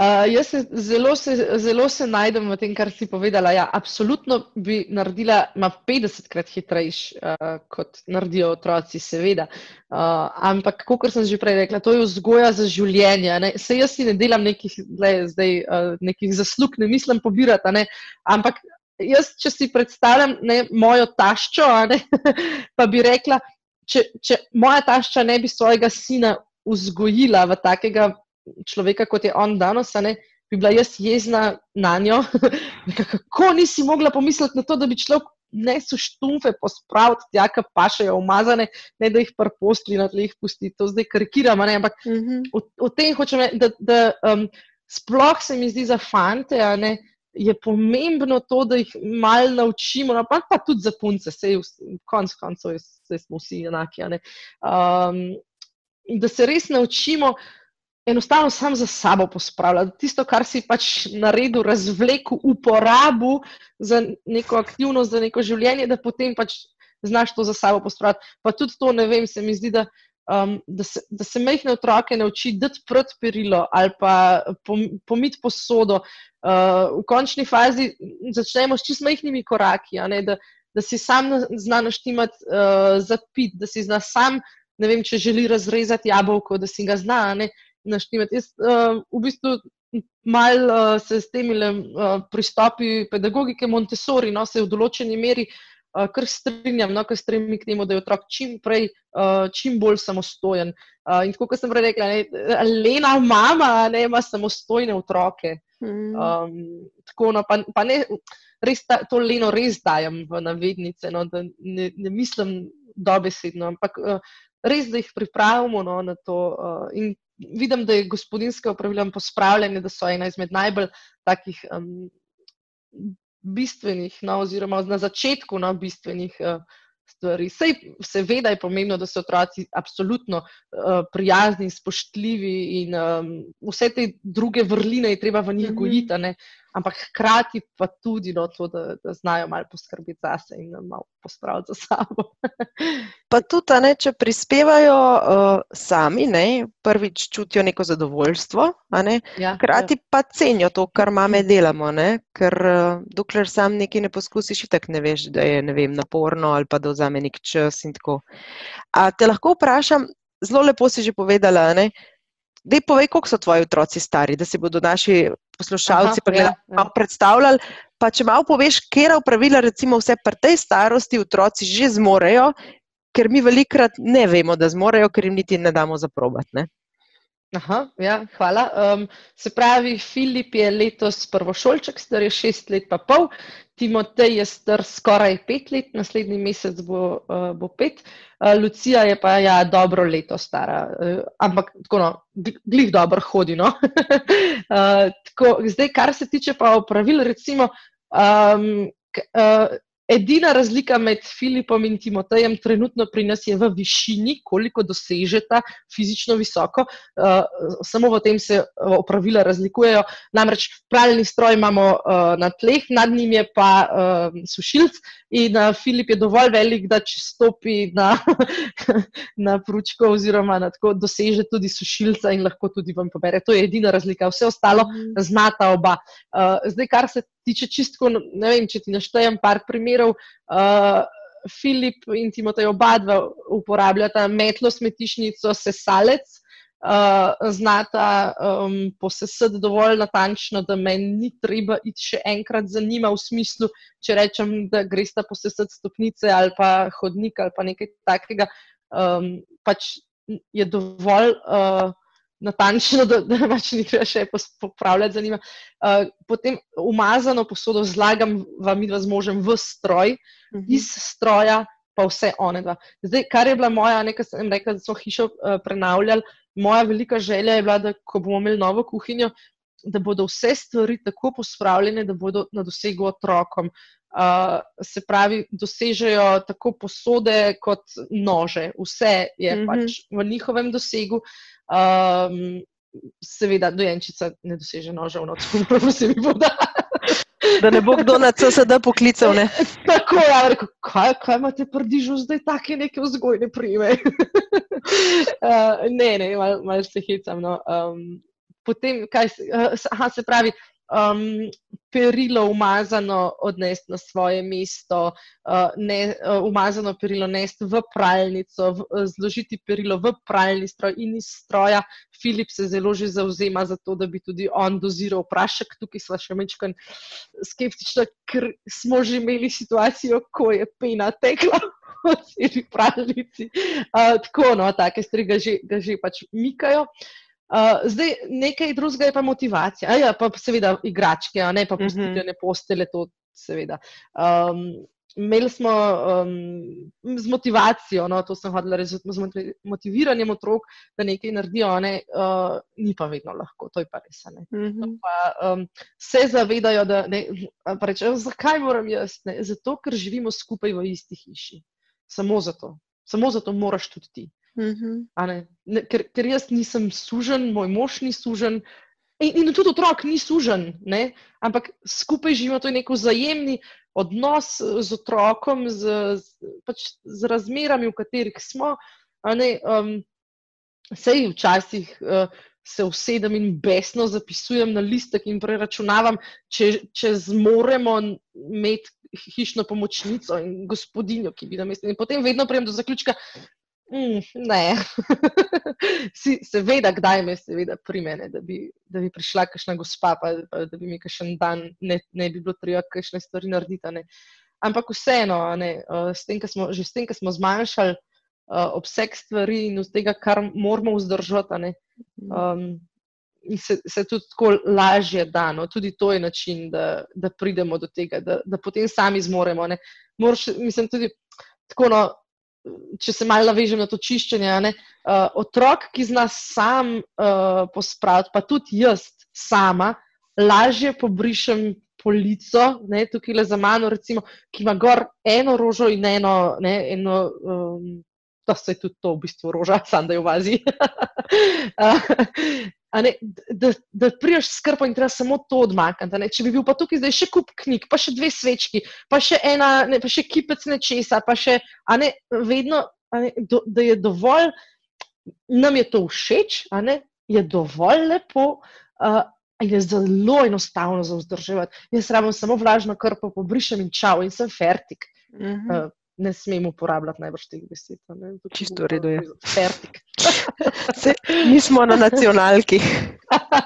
Uh, jaz se zelo, se zelo se najdem v tem, kar si povedala. Ja, absolutno bi naredila 50krat hitrejš, uh, kot naredijo otroci, seveda. Uh, ampak, kot sem že prej rekla, to je vzgoja za življenje. Ne? Se jaz si ne delam nekih, le, zdaj, uh, nekih zaslug, ne mislim pobirati. Ne? Ampak jaz, če si predstavljam ne, mojo taščo, ne, pa bi rekla, če, če moja tašča ne bi svojega sina vzgojila v takega človeka, kot je on danes, ne, bi bila jaz jezna na njo. Kako nisi mogla pomisliti na to, da bi človek ne so štumfe pospraviti, tja, ki pa še jo umazane, ne da jih prpostri na tleh pusti. To zdaj karikiramo, ampak uh -huh. v, v tem hočem, da, da um, sploh se mi zdi za fante. Ne, Je pomembno to, da jih malo naučimo, no, pa, pa tudi za punce, vse v koncu koncev smo vsi enaki. Um, da se res naučimo, enostavno sam za sabo pospravljati. Tisto, kar si pač naredil, razvlekel, uporabil za neko aktivnost, za neko življenje, da potem pač znaš to za sabo pospravljati. Pa tudi to, ne vem, se mi zdi, da, um, da, se, da se mehne otroke nauči dati pred perilo ali pa pomiti posodo. Uh, v končni fazi začnemo s čist majhnimi koraki, ne, da, da si sam zna naštimati uh, za pit, da si zna sam. Ne vem, če želi razrezati jabolko, da si ga zna. Ne? Naštimati. Jaz uh, v bistvu mal uh, se s temi uh, pristopi pedagogike Montessori, no, se v določeni meri uh, kar strinjam, no, ker stremi k temu, da je otrok čim prej, uh, čim bolj samostojen. Uh, in tako kot sem prej rekla, ne, Lena, mama, ne ima samostojne otroke. Mm. Um, tako, no, pa, pa ne, res ta, to Leno res dajem v navednice, no, da ne, ne mislim dobesedno, ampak uh, res, da jih pripravimo no, na to. Uh, in vidim, da je gospodinske upravljanje pospravljanje, da so ena izmed najbolj takih um, bistvenih, no, oziroma na začetku no, bistvenih uh, stvari. Sej, seveda je pomembno, da so otroci absolutno uh, prijazni, spoštljivi in um, vse te druge vrline je treba v njih mm -hmm. Ampak hkrati pa tudi no, to, da, da znajo malo poskrbeti za sebe in malo pospraviti za sabo. pa tudi, ne, če prispevajo uh, sami, ne, prvič čutijo neko zadovoljstvo, ne, ja, hkrati ja. pa cenijo to, kar mame delamo. Ne, ker uh, dokler sam nekaj ne poskusiš, tako ne veš, da je ne vem, naporno ali pa da vzame nek čas. A te lahko vprašam, zelo lepo si že povedala. Ne, Dej povej, koliko so tvoji otroci stari, da si bodo naši poslušalci Aha, ja, ja. predstavljali, pa če malo poveš, kera upravila, recimo, vse pri tej starosti otroci že zmorejo, ker mi velikrat ne vemo, da zmorejo, ker jim niti ne damo zaprobati. Aha, ja, hvala. Um, se pravi, Filip je letos prvošolček, star je šest let, pa pol, Timotej je star skoraj pet let, naslednji mesec bo, uh, bo pet, uh, Lucija je pa ja, dobro leto stara, uh, ampak tako no, glih dobro hodi. No? uh, tako, zdaj, kar se tiče pa pravil, recimo. Um, k, uh, Edina razlika med Filipom in Timotejem trenutno pri nas je v višini, koliko dosežeta fizično visoko. Uh, samo v tem se opravila razlikujejo. Namreč pravilni stroj imamo uh, na tleh, nad njim je pa uh, sušilc in uh, Filip je dovolj velik, da če stopi na, na pručko oziroma na tako, doseže tudi sušilca in lahko tudi vam pobere. To je edina razlika. Vse ostalo mhm. znata oba. Uh, zdaj, kar se tiče čistko, ne vem, če ti naštejem par primerov. Uh, Filip in Timotej oba dva uporabljata metlo smetišnico sesalec, uh, znata um, posesati dovolj natančno, da me ni treba iti še enkrat za njima v smislu, če rečem, da gresta posesati stopnice ali pa hodnik ali pa nekaj takega, um, pač je dovolj. Uh, natančno, da, da pač ni treba še popravljati za njima. Uh, potem umazano posodo zlagam vam in vas možem v stroj, uh mhm. -huh. iz stroja pa vse one dva. Zdaj, kar je bila moja, nekaj sem rekla, da smo hišo uh, prenavljali, moja velika želja je bila, da ko bomo imeli novo kuhinjo, da bodo vse stvari tako pospravljene, da bodo na dosegu otrokom. Uh, se pravi, dosežejo tako posode kot nože, vse je mm -hmm. pač v njihovem dosegu. Um, seveda, dojenčica ne doseže noža v noč, kako se mi poda. Da ne bo kdo na CSD poklical. Ne? Tako je, ja, rekel, kaj, kaj imate prdižu zdaj, take neke vzgojne prime. uh, ne, ne, malo mal se hecam. No. Um, potem, kaj se, aha, se pravi, um, perilo umazano odnesti na svoje mesto, uh, ne, uh, umazano perilo nesti v pralnico, v, uh, zložiti perilo v pralni stroj in iz stroja. Filip se zelo že zauzema za to, da bi tudi on doziral prašek. Tukaj smo še mečkaj skeptični, ker smo že imeli situacijo, ko je pena tekla. V celi pravici. Uh, tako, no, take stvari ga že, ga že pač mikajo. Uh, Uh, zdaj, nekaj drugega je pa motivacija, ja, pa seveda igračke, ne pa mhm. ne postele, to seveda. Um, imeli smo um, z motivacijo, no, to sem hodila reči, z motiviranjem otrok, da nekaj naredijo, ne, uh, ni pa vedno lahko, to je pa res. Mhm. Pa, um, se zavedajo, da ne, reče, zakaj moram jaz? Ne? Zato, ker živimo skupaj v isti hiši. Samo zato. Samo zato moraš tudi ti. -hmm. ne, ker, ker jaz nisem sužen, moj mož ni sužen. In, in tudi otrok ni sužen, ne? ampak skupaj živimo, to neko vzajemni odnos z otrokom, z, z, pač z razmerami, v katerih smo. Um, sej včasih uh, se usedem in besno zapisujem na listek in preračunavam, če, če zmoremo imeti hišno pomočnico in gospodinjo, ki bi nam jaz. In potem vedno prijem do zaključka, Mm, ne, si, seveda, kdaj me seveda primene, da bi, da bi prišla kakšna gospa, pa, pa da bi mi kakšen dan ne, ne bi bilo treba kakšne stvari narediti. Ne. Ampak vseeno, ne, s tem, smo, že s tem, ko smo zmanjšali uh, obseg stvari in z tega, kar moramo vzdržati, ne, um, se, se tudi tako lažje da. No. Tudi to je način, da, da pridemo do tega, da, da potem sami zmoremo. Moraš, mislim, tudi tako. No, če se malo navežem na to čiščenje, ne, uh, otrok, ki zna sam uh, pospraviti, pa tudi jaz sama, lažje pobrišem polico, ne, tukaj le za mano, recimo, ki ima gor eno rožo in eno, ne, eno um, da se je tudi to v bistvu roža, sam da je v vazi. Ne, da, da priješ skrpo in treba samo to odmakniti. Če bi bil pa tukaj zdaj še kup knjig, pa še dve svečki, pa še, ena, ne, pa še kipec nečesa, pa še, ne, vedno, ne, do, da je dovolj, nam je to všeč, ne, je dovolj lepo uh, in je zelo enostavno za vzdrževati. Jaz rabim samo vlažno krpo, pobrišem in čau in sem fertik. Uh -huh. uh, ne smemo uporabljati najbrž teh besed. Čisto redo je. Fertik. Mi smo na nacionalki.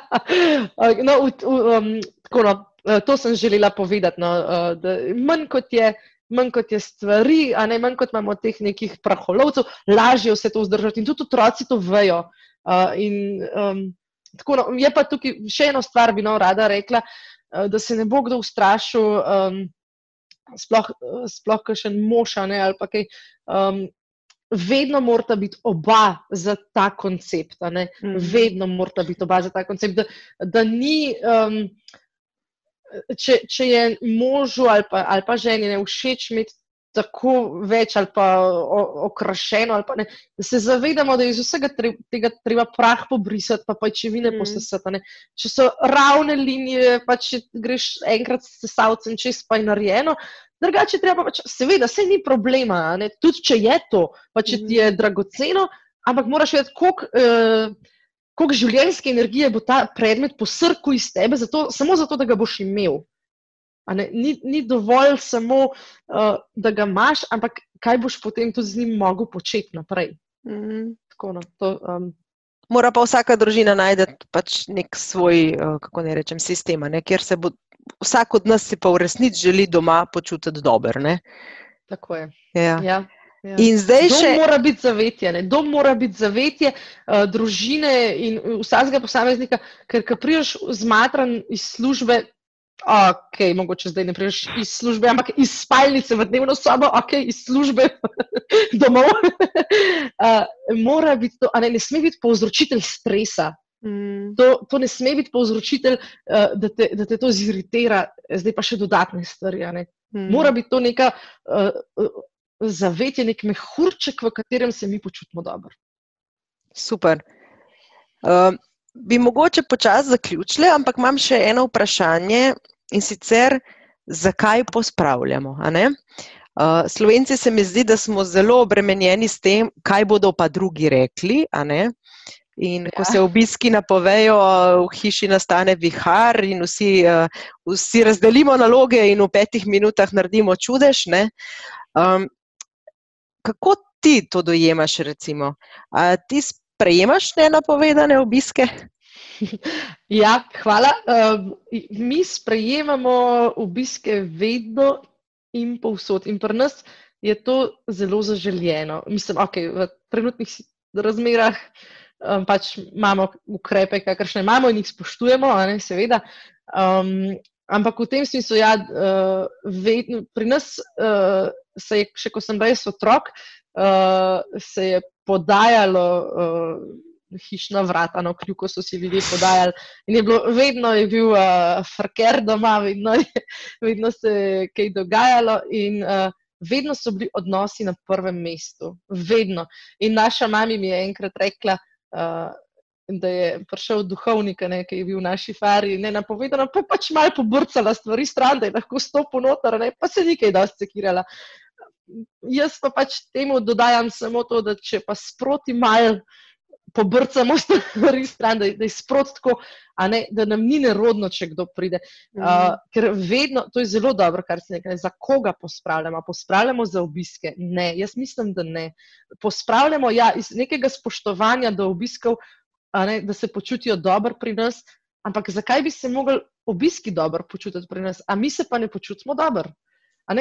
no, v, v, um, tako, no, uh, to sem želela povedati. No, uh, manj, kot je, manj kot je stvari, a ne manj kot imamo teh nekih praholovcev, lažje vse to vzdržati. In tudi otroci to vejo. Uh, in, um, tako, no, je pa tukaj še ena stvar, bi no rada rekla, uh, da se ne bo kdo ustrašil. Um, Sploh, sploh še moša, ne, ali pa kaj. Um, vedno morata biti oba za ta koncept. Mm. Vedno morata biti oba za ta koncept. Da, da ni, um, če, če je možu ali pa, ali pa ženi ne všeč imeti tako več ali pa okrašeno, ali pa ne, da se zavedamo, da je iz vsega tega treba prah pobrisati, pa pajčevine mm. posesati. Če so ravne linije, pa če greš enkrat s sesalcem čez, pa je narejeno. Drugače, treba pač, seveda, se ni problema, tudi če je to, pa če ti je mhm. dragoceno, ampak moraš vedeti, koliko, koliko življenjske energije bo ta predmet posrkal iz tebe, zato, samo zato, da ga boš imel. Ni, ni dovolj samo, uh, da ga imaš, ampak kaj boš potem tudi z njim mogel početi naprej. Mm. Tako, no, to, um, Mora pa vsaka družina najti pač nek svoj, uh, kako ne rečem, sistem, ne, kjer se bo vsak od nas si pa v resnici želi doma počutiti dobro. Tako je. Ja. Ja. Ja. In zdaj dom še. Mora biti zavetje, ne? dom mora biti zavetje uh, družine in vsakega posameznika, ker ko priješ zmatran iz službe, ok, mogoče zdaj ne priješ iz službe, ampak iz spalnice v dnevno sobo, ok, iz službe domov, uh, mora biti to, a ne, ne sme biti povzročitelj stresa. Mm. To, to ne sme biti povzročitelj, uh, da, te, da te to ziritira, zdaj pa še dodatne stvari. Mm. Mora biti to neka uh, zavetje, nek mehurček, v katerem se mi počutimo dobro. Super. Uh, bi mogoče počasi zaključili, ampak imam še eno vprašanje in sicer, zakaj pospravljamo? Uh, Slovenci se mi zdi, da smo zelo obremenjeni s tem, kaj bodo pa drugi rekli. In ko ja. se obiski napovejo, v hiši nastane vihar, in vsi, uh, vsi razdelimo naloge, in v petih minutah naredimo čudež. Um, kako ti to dojemaš? Recimo? A ti sprejemaš nenapovedane obiske? Ja, hvala. Um, mi sprejemamo obiske vedno in povsod. In pri nas je to zelo zaželjeno. Mislim, okay, v trenutnih razmerah um, pač imamo ukrepe, kakršne imamo in jih spoštujemo, ne, seveda. Um, ampak v tem smislu, ja, uh, vedno, pri nas uh, se je, še ko sem res otrok, uh, se je podajalo. Uh, Hišna vrata, no, kljub so si ljudje podajali. In je bilo, vedno je bil uh, frker doma, vedno, je, vedno se je kaj dogajalo, in uh, vedno so bili odnosi na prvem mestu. Vedno. In naša mama mi je enkrat rekla, uh, da je prišel duhovnik, ne, ki je bil v naši fari, ne napovedano, pa pač malo pobrcala stvari stran, da je lahko stopil noter, ne, pa se nikaj dosti sekirala. Jaz pa pač temu dodajam samo to, da če pa sproti malo pobrcamo stvari stran, da, da je sproti tako, ne, da nam ni nerodno, če kdo pride. Uh, ker vedno, to je zelo dobro, kar se nekaj, za koga pospravljamo. Pospravljamo za obiske? Ne, jaz mislim, da ne. Pospravljamo ja, iz nekega spoštovanja do obiskov, ne, da se počutijo dobro pri nas, ampak zakaj bi se mogli obiski dobro počutiti pri nas, a mi se pa ne počutimo dobro?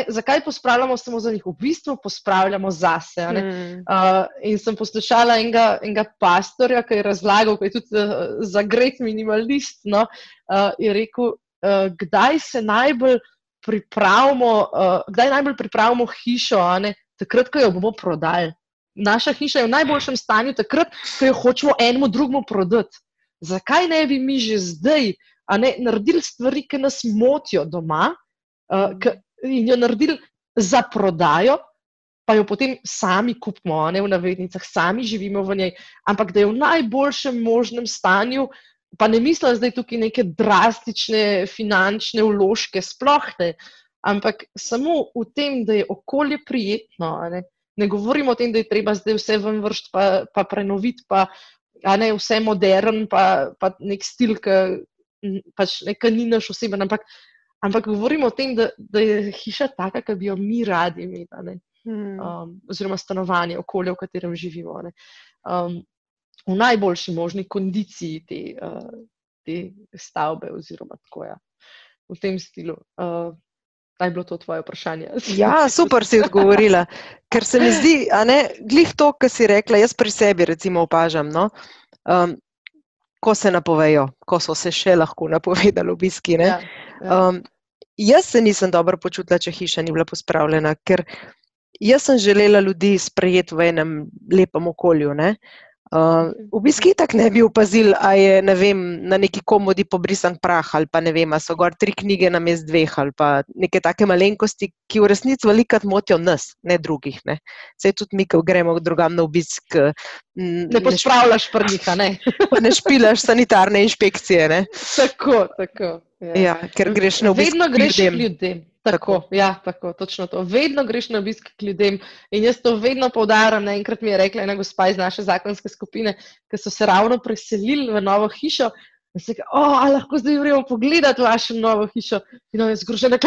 Zakaj pospravljamo samo za njih? V bistvu pospravljamo zase. Mm. Uh, in sem poslušala enega, enega pastorja, ki je razlagal, da je tudi uh, za grek minimalist. No, uh, je rekel, uh, kdaj se najbolj pripravimo, uh, kdaj najbolj pripravimo hišo, takrat, ko jo bomo prodali. Naša hiša je v najboljšem stanju, takrat, ko jo hočemo enemu drugemu prodati. Zakaj ne bi mi že zdaj ne, naredili stvari, ki nas motijo doma? Uh, in jo naredili za prodajo, pa jo potem sami kupimo, ne v navednicah, sami živimo v njej, ampak da je v najboljšem možnem stanju. Pa ne mislim zdaj tukaj neke drastične finančne vložke, sploh ne, ampak samo v tem, da je okolje prijetno. Ne, ne govorimo o tem, da je treba zdaj vse ven vršiti, pa, pa prenoviti, pa ne vse modern, pa, pa nek stil, ki pač ni naš oseben, ampak Ampak govorimo o tem, da, da je hiša taka, ki bi jo mi radi imeli, hmm. um, oziroma stanovanje, okolje, v katerem živimo. Um, v najboljši možni kondiciji te, uh, te stavbe. Oziroma, tako, ja. v tem stilu. Uh, Naj bilo to tvoje vprašanje. Ja, super si odgovorila. Ker se mi zdi, da je glih to, kar si rekla, jaz pri sebi recimo opažam. No? Um, ko se napovejo, ko so se še lahko napovedali obiski. Ja, ja. um, jaz se nisem dobro počutila, če hiša ni bila pospravljena, ker jaz sem želela ljudi sprejeti v enem lepem okolju. Ne? Uh, v bistvu tako ne bi opazil, da je ne vem, na neki komodi pobrisan prah ali pa ne vem, ali so gor tri knjige na mest dveh ali pa neke take malenkosti, ki v resnici velikrat motijo nas, ne drugih. Ne. Sej tudi mi, ko gremo drugam na obisk. Ne pospravljaš prnika, ne. Ne špilaš sanitarne inšpekcije. Ne. Tako, tako. Ja. Ja, ker greš na obisk. Vedno greš ljudem. ljudem. Tako, tako. Ja, tako, točno to. Vedno greš na obisk k ljudem in jaz to vedno povdarjam. Enkrat mi je rekla ena gospa iz naše zakonske skupine, ki so se ravno preselili v novo hišo. Rekel, oh, lahko zdaj gremo pogledati vašo novo hišo. In on je zgrožen,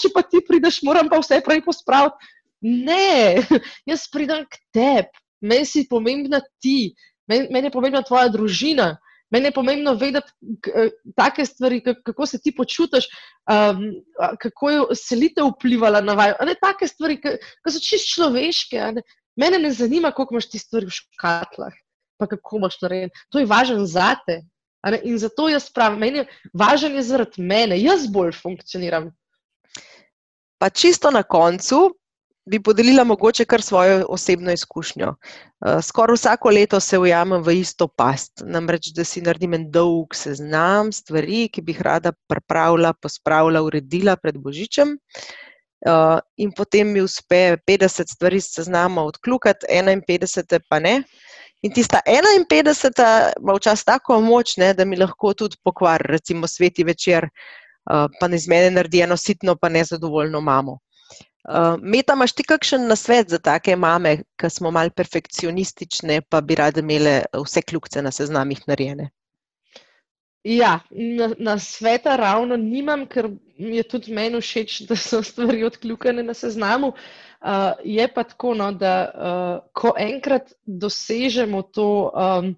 če pa ti prideš, moram pa vse prej pospraviti. Ne, jaz pridem k tebi, meni si pomembna ti, meni, meni je pomembna tvoja družina. Meni je pomembno vedeti, eh, take stvari, kako se ti počutiš, um, kako je selitev vplivala na vaju. Ne take stvari, ki so čist človeške. Ne? Mene ne zanima, koliko imaš ti stvari v škatlah, pa kako imaš narejen. To je važno za te. In zato jaz pravim, meni je važno zaradi mene, jaz bolj funkcioniram. Pa čisto na koncu, bi podelila mogoče kar svojo osebno izkušnjo. Eh, skoraj vsako leto se ujamem v isto past, namreč da si naredim en dolg seznam stvari, ki bi jih rada pripravila, pospravila, uredila pred Božičem. Uh, in potem mi uspe 50 stvari s seznama odkljukati, 51 pa ne. In tista 51 ima včasih tako moč, ne, da mi lahko tudi pokvari, recimo sveti večer, uh, pa ne iz mene naredi eno sitno, pa nezadovoljno mamo. Uh, Meta, imaš ti kakšen nasvet za take mame, ki smo malo perfekcionistične, pa bi rade imele vse kljubce na seznamih narejene? Ja, na, na sveta ravno nimam, ker je tudi meni všeč, da so stvari odkljukane na seznamu. Uh, je pa tako, no, da uh, ko enkrat dosežemo to, um,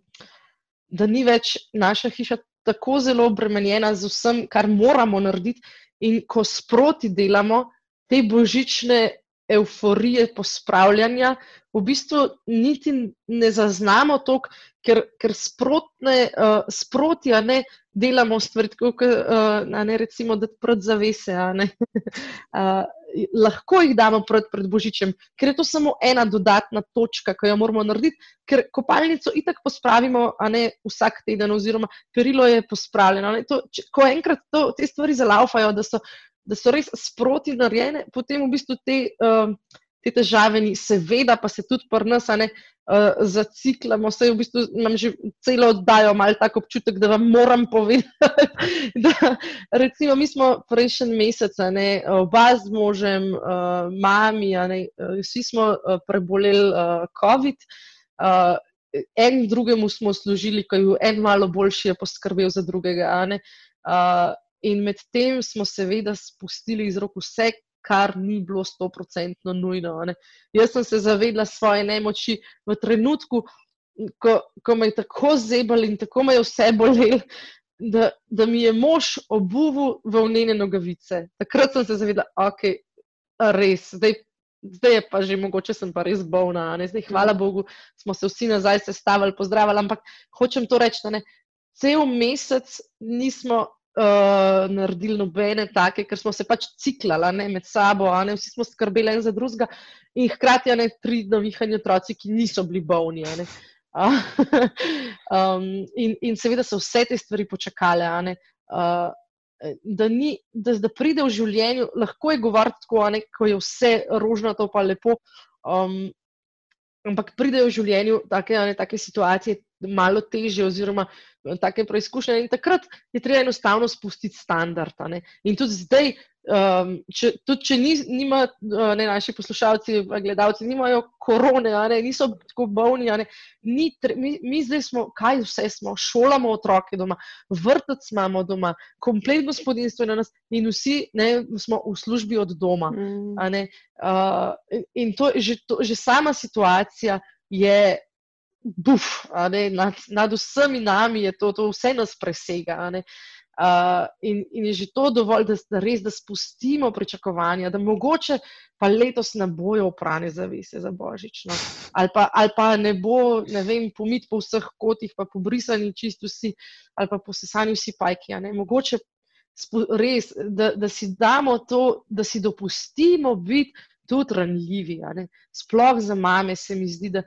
da ni več naša hiša tako zelo obremenjena z vsem, kar moramo narediti, in ko sproti delamo, te božične euforije pospravljanja, v bistvu niti ne zaznamo to, ker, ker sprotne, uh, sproti, a ne delamo stvari, kot uh, ne recimo, da pred zavese. uh, lahko jih damo pred, pred božičem, ker je to samo ena dodatna točka, ki jo moramo narediti, ker kopalnico itak pospravimo, a ne vsak teden, oziroma perilo je pospravljeno. To, če, ko enkrat to, te stvari zalaufajo, da so da so res sproti narejene, potem v bistvu te, uh, te težave ni, seveda pa se tudi pri nas ne uh, zaciklamo, vse v bistvu nam že celo oddajo mal tak občutek, da vam moram povedati. da, recimo, mi smo prejšnji mesec, ne, oba z možem, uh, mami, ne, vsi smo uh, preboleli uh, COVID. Uh, En drugemu smo služili, ko je en malo boljši poskrbel za drugega. Uh, In med tem smo seveda spustili iz rok vse, kar ni bilo stoprocentno nujno. Ne. Jaz sem se zavedla svoje nemoči v trenutku, ko, ko me je tako zebal in tako me je vse bolel, da, da mi je mož obuvil v vnene nogavice. Takrat sem se zavedla, da okay, je res, zdaj, zdaj je pa že mogoče, sem pa res bolna. Zdaj, hvala Bogu, smo se vsi nazaj sestavili, pozdravili, ampak hočem to reči, da ne. Cel mesec nismo uh, naredili nobene take, ker smo se pač ciklali ne, med sabo, ne, vsi smo skrbeli en za drugega, in hkrati ne tri navihanje otroci, ki niso bili bolni. um, in, in seveda so vse te stvari počakale. Uh, da, ni, da, da pride v življenju, lahko je govoriti tako, ne, ko je vse rožnato, pa lepo. Um, ampak pridejo v življenju take, ne, take situacije, malo teže, oziroma take preizkušnje. In takrat je treba enostavno spustiti standard. In tudi zdaj, um, če, tudi če ni, nima, ne, naši poslušalci, gledalci, nimajo korone, ne, niso tako bolni. Ni, mi, mi zdaj smo, kaj vse smo, šolamo otroke doma, vrtec imamo doma, komplet gospodinstvo je na nas in vsi ne, smo v službi od doma. Mm. Uh, in to, že, to, že sama situacija je buf, ne, nad, nad vsemi nami je to, to vse nas presega. Uh, in, in je že to dovolj, da, da res da spustimo pričakovanja, da mogoče pa letos ne bojo oprane zavese za božič. No. Ali, ali pa ne bo, ne vem, pomit po vseh kotih, pa pobrisani čisto vsi, ali pa posesani vsi pajki. Mogoče res, da, da si damo to, da si dopustimo biti tudi ranljivi. Sploh za mame se mi zdi, da,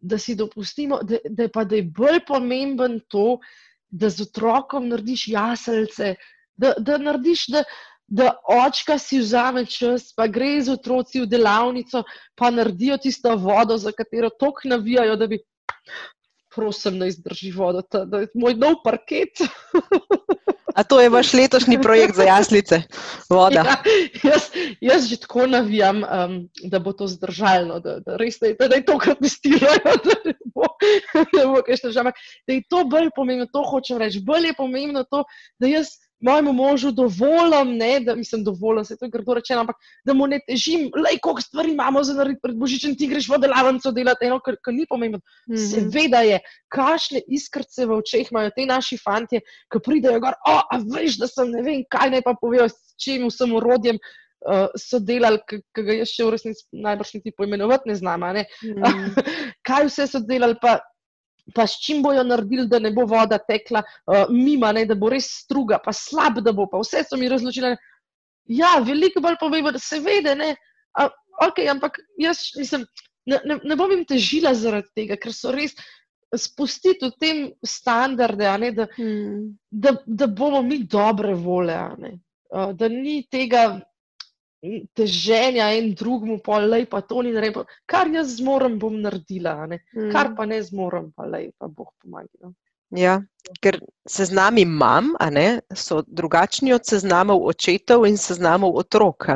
da si dopustimo, da, da, je pa, da je bolj pomemben to, da z otrokom narediš jaselce, da, da narediš. Da, Da očka si vzame čas, pa gre z otroci v delavnico, pa naredijo tisto vodo, za katero tako navijajo, da bi, prosim, da izdrži vodo, da je moj nov parket. A to je vaš letošnji projekt za jaslice, voda? Ja, jaz, jaz že tako navijam, um, da bo to zdržalno, da, da, res, da, da je to, kar testirajo, da, bo, da, bo da je to bolj pomembno, to hočem reči. Bolj je pomembno to, da jaz mojemu možu dovolim, ne, da mislim, dovolim se, to je grdo rečeno, ampak da mu ne težim, le koliko stvari imamo za narediti pred božičem, ti greš v delavnico delati, eno, kar, kar ni pomembno. Mm -hmm. Seveda je, kašne iskrce v očeh imajo te naši fanti, ki pridejo gor, oh, a veš, da sem ne vem, kaj naj pa povejo, s čim vsem urodjem. Uh, so delali, ki ga jaz še v resnici najbrž niti poimenovati ne znam. Ne? Mm. kaj vse so delali, pa pa s čim bojo naredili, da ne bo voda tekla uh, mimo, ne, da bo res struga, pa slab, da bo. Pa vse so mi razločili. Ja, veliko bolj povem, da se vede. Ne, uh, okay, ampak jaz nisem, ne, ne, ne bom jim težila zaradi tega, ker so res. Spustiti v tem standarde, ne, da, hmm. da, da bomo mi dobre vole, uh, da ni tega teženja en drugemu, pa le pa to ni naredil. Kar jaz zmorem, bom naredila, mm. kar pa ne zmorem, pa le pa boh pomaga. No. Ja, ker seznami mam, so drugačni od seznamov očetov in seznamov otrok.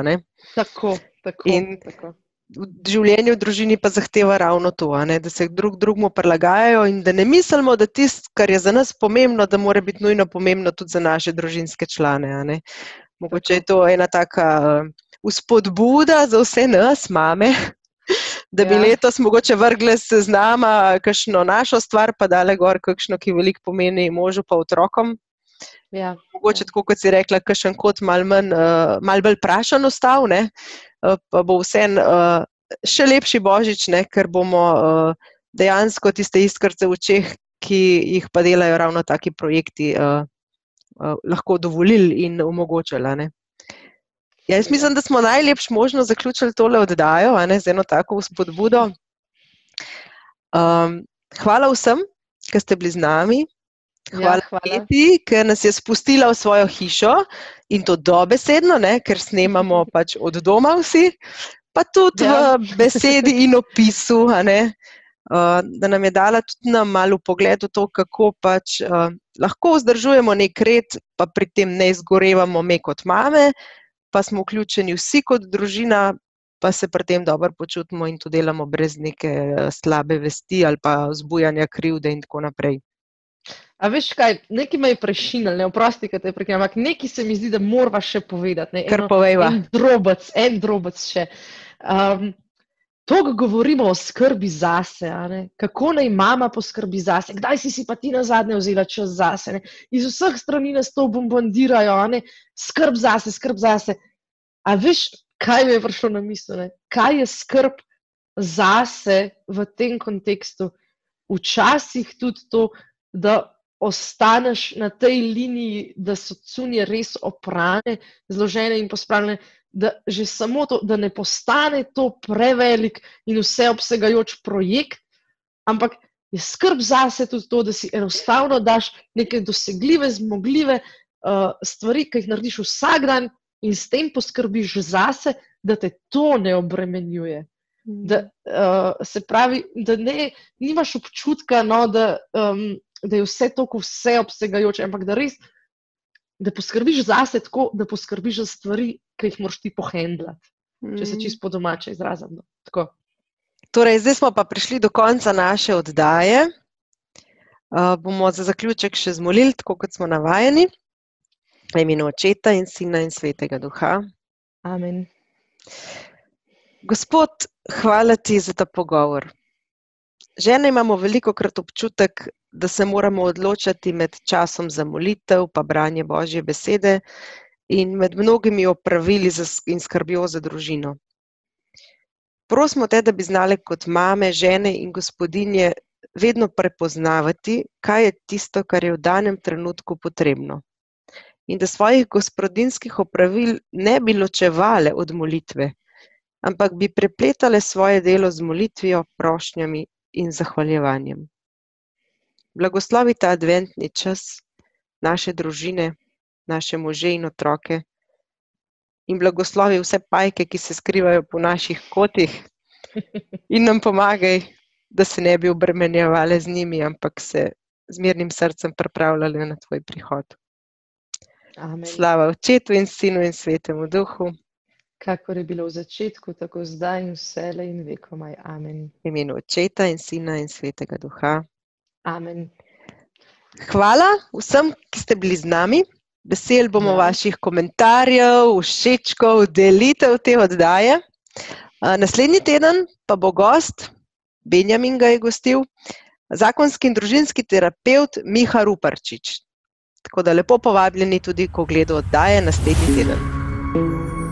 Tako, tako. In tako. V življenju v družini pa zahteva ravno to, ne? da se drug drugemu prilagajajo in da ne mislimo, da tisto, kar je za nas pomembno, da mora biti nujno pomembno tudi za naše družinske člane. Mogoče je to ena taka vzpodbuda za vse nas, mame, da bi ja. letos mogoče vrgli se z nama kakšno našo stvar, pa dale gor kakšno, ki veliko pomeni možu pa otrokom. Ja. Mogoče tako, kot si rekla, kakšen kot mal, manj, uh, mal bolj prašen ostal, uh, pa bo vse uh, še lepši božič, ne? ker bomo dejansko tiste iskrce v očeh, ki jih pa delajo ravno taki projekti, lahko dovolili in omogočili. Ja, jaz mislim, da smo najlepš možno zaključili tole oddajo ne, z eno tako spodbudo. Um, hvala vsem, ki ste bili z nami. Hvala, ja, hvala. Eti, ker nas je spustila v svojo hišo in to dobesedno, ne, ker snemamo pač od doma vsi, pa tudi ja. v besedi in opisu. Uh, da nam je dala tudi nam malo pogled v to, kako pač uh, lahko vzdržujemo nek red, pa pri tem ne izgorevamo me kot mame, pa smo vključeni vsi kot družina, pa se pri tem dobro počutimo in to delamo brez neke eh, slabe vesti ali pa vzbujanja krivde in tako naprej. A veš kaj, nekaj me je prešinil, ne oprosti, kaj te je prekinil, ampak nekaj se mi zdi, da morava še povedati. Ne, Kar povejva. En drobec, en drobec še. Um, To, ko govorimo o skrbi zase, kako naj mama poskrbi zase, kdaj si, si pa ti na zadnje vzela čas zase. Ne? Iz vseh strani nas to bombardirajo, skrb zase, skrb zase. A veš, kaj mi je prišlo na misel? Kaj je skrb zase v tem kontekstu? Včasih tudi to, da ostaneš na tej liniji, da so cunje res oprane, zložene in pospravljene da že samo to, da ne postane to prevelik in vseobsegajoč projekt, ampak je skrb zase tudi to, da si enostavno daš neke dosegljive, zmogljive uh, stvari, ki jih narediš vsak dan in s tem poskrbiš zase, da te to ne obremenjuje. Da, uh, se pravi, da ne, nimaš občutka, no, da, um, da je vse to, vse obsegajoče, ampak da res da poskrbiš zase tako, da poskrbiš za stvari, ki jih moraš ti pohendlati. Mm. Če se mm. čisto po domače izrazim. No. Torej, zdaj smo pa prišli do konca naše oddaje. Uh, bomo za zaključek še zmolili, tako kot smo navajeni, v imenu Očeta in Sina in Svetega Duha. Amen. Gospod, hvala ti za ta pogovor. Žene imamo veliko krat občutek, da se moramo odločati med časom za molitev, pa branje Božje besede in med mnogimi opravili in skrbjo za družino. Prosimo te, da bi znali kot mame, žene in gospodinje vedno prepoznavati, kaj je tisto, kar je v danem trenutku potrebno. In da svojih gospodinskih opravil ne bi ločevale od molitve, ampak bi prepletale svoje delo z molitvijo, prošnjami in zahvaljevanjem. Blagoslovi ta adventni čas naše družine, naše može in otroke, in blagoslovi vse pajke, ki se skrivajo po naših kotih, in nam pomagaj, da se ne bi obremenjevali z njimi, ampak se z mirnim srcem pripravljali na tvoj prihod. Amen. Slava Očetu in Sinu in Svetemu Duhu. Kakor je bilo v začetku, tako zdaj in vse, in vekomaj. Amen. V imenu Očeta in Sina in Svetega Duha. Amen. Hvala vsem, ki ste bili z nami. Vesel bomo ja. vaših komentarjev, všečkov, delitev te oddaje. Naslednji teden pa bo gost, Benjamin ga je gostil, zakonski in družinski terapeut Miha Ruparčič. Tako da lepo povabljeni tudi, ko gledajo oddaje naslednji teden.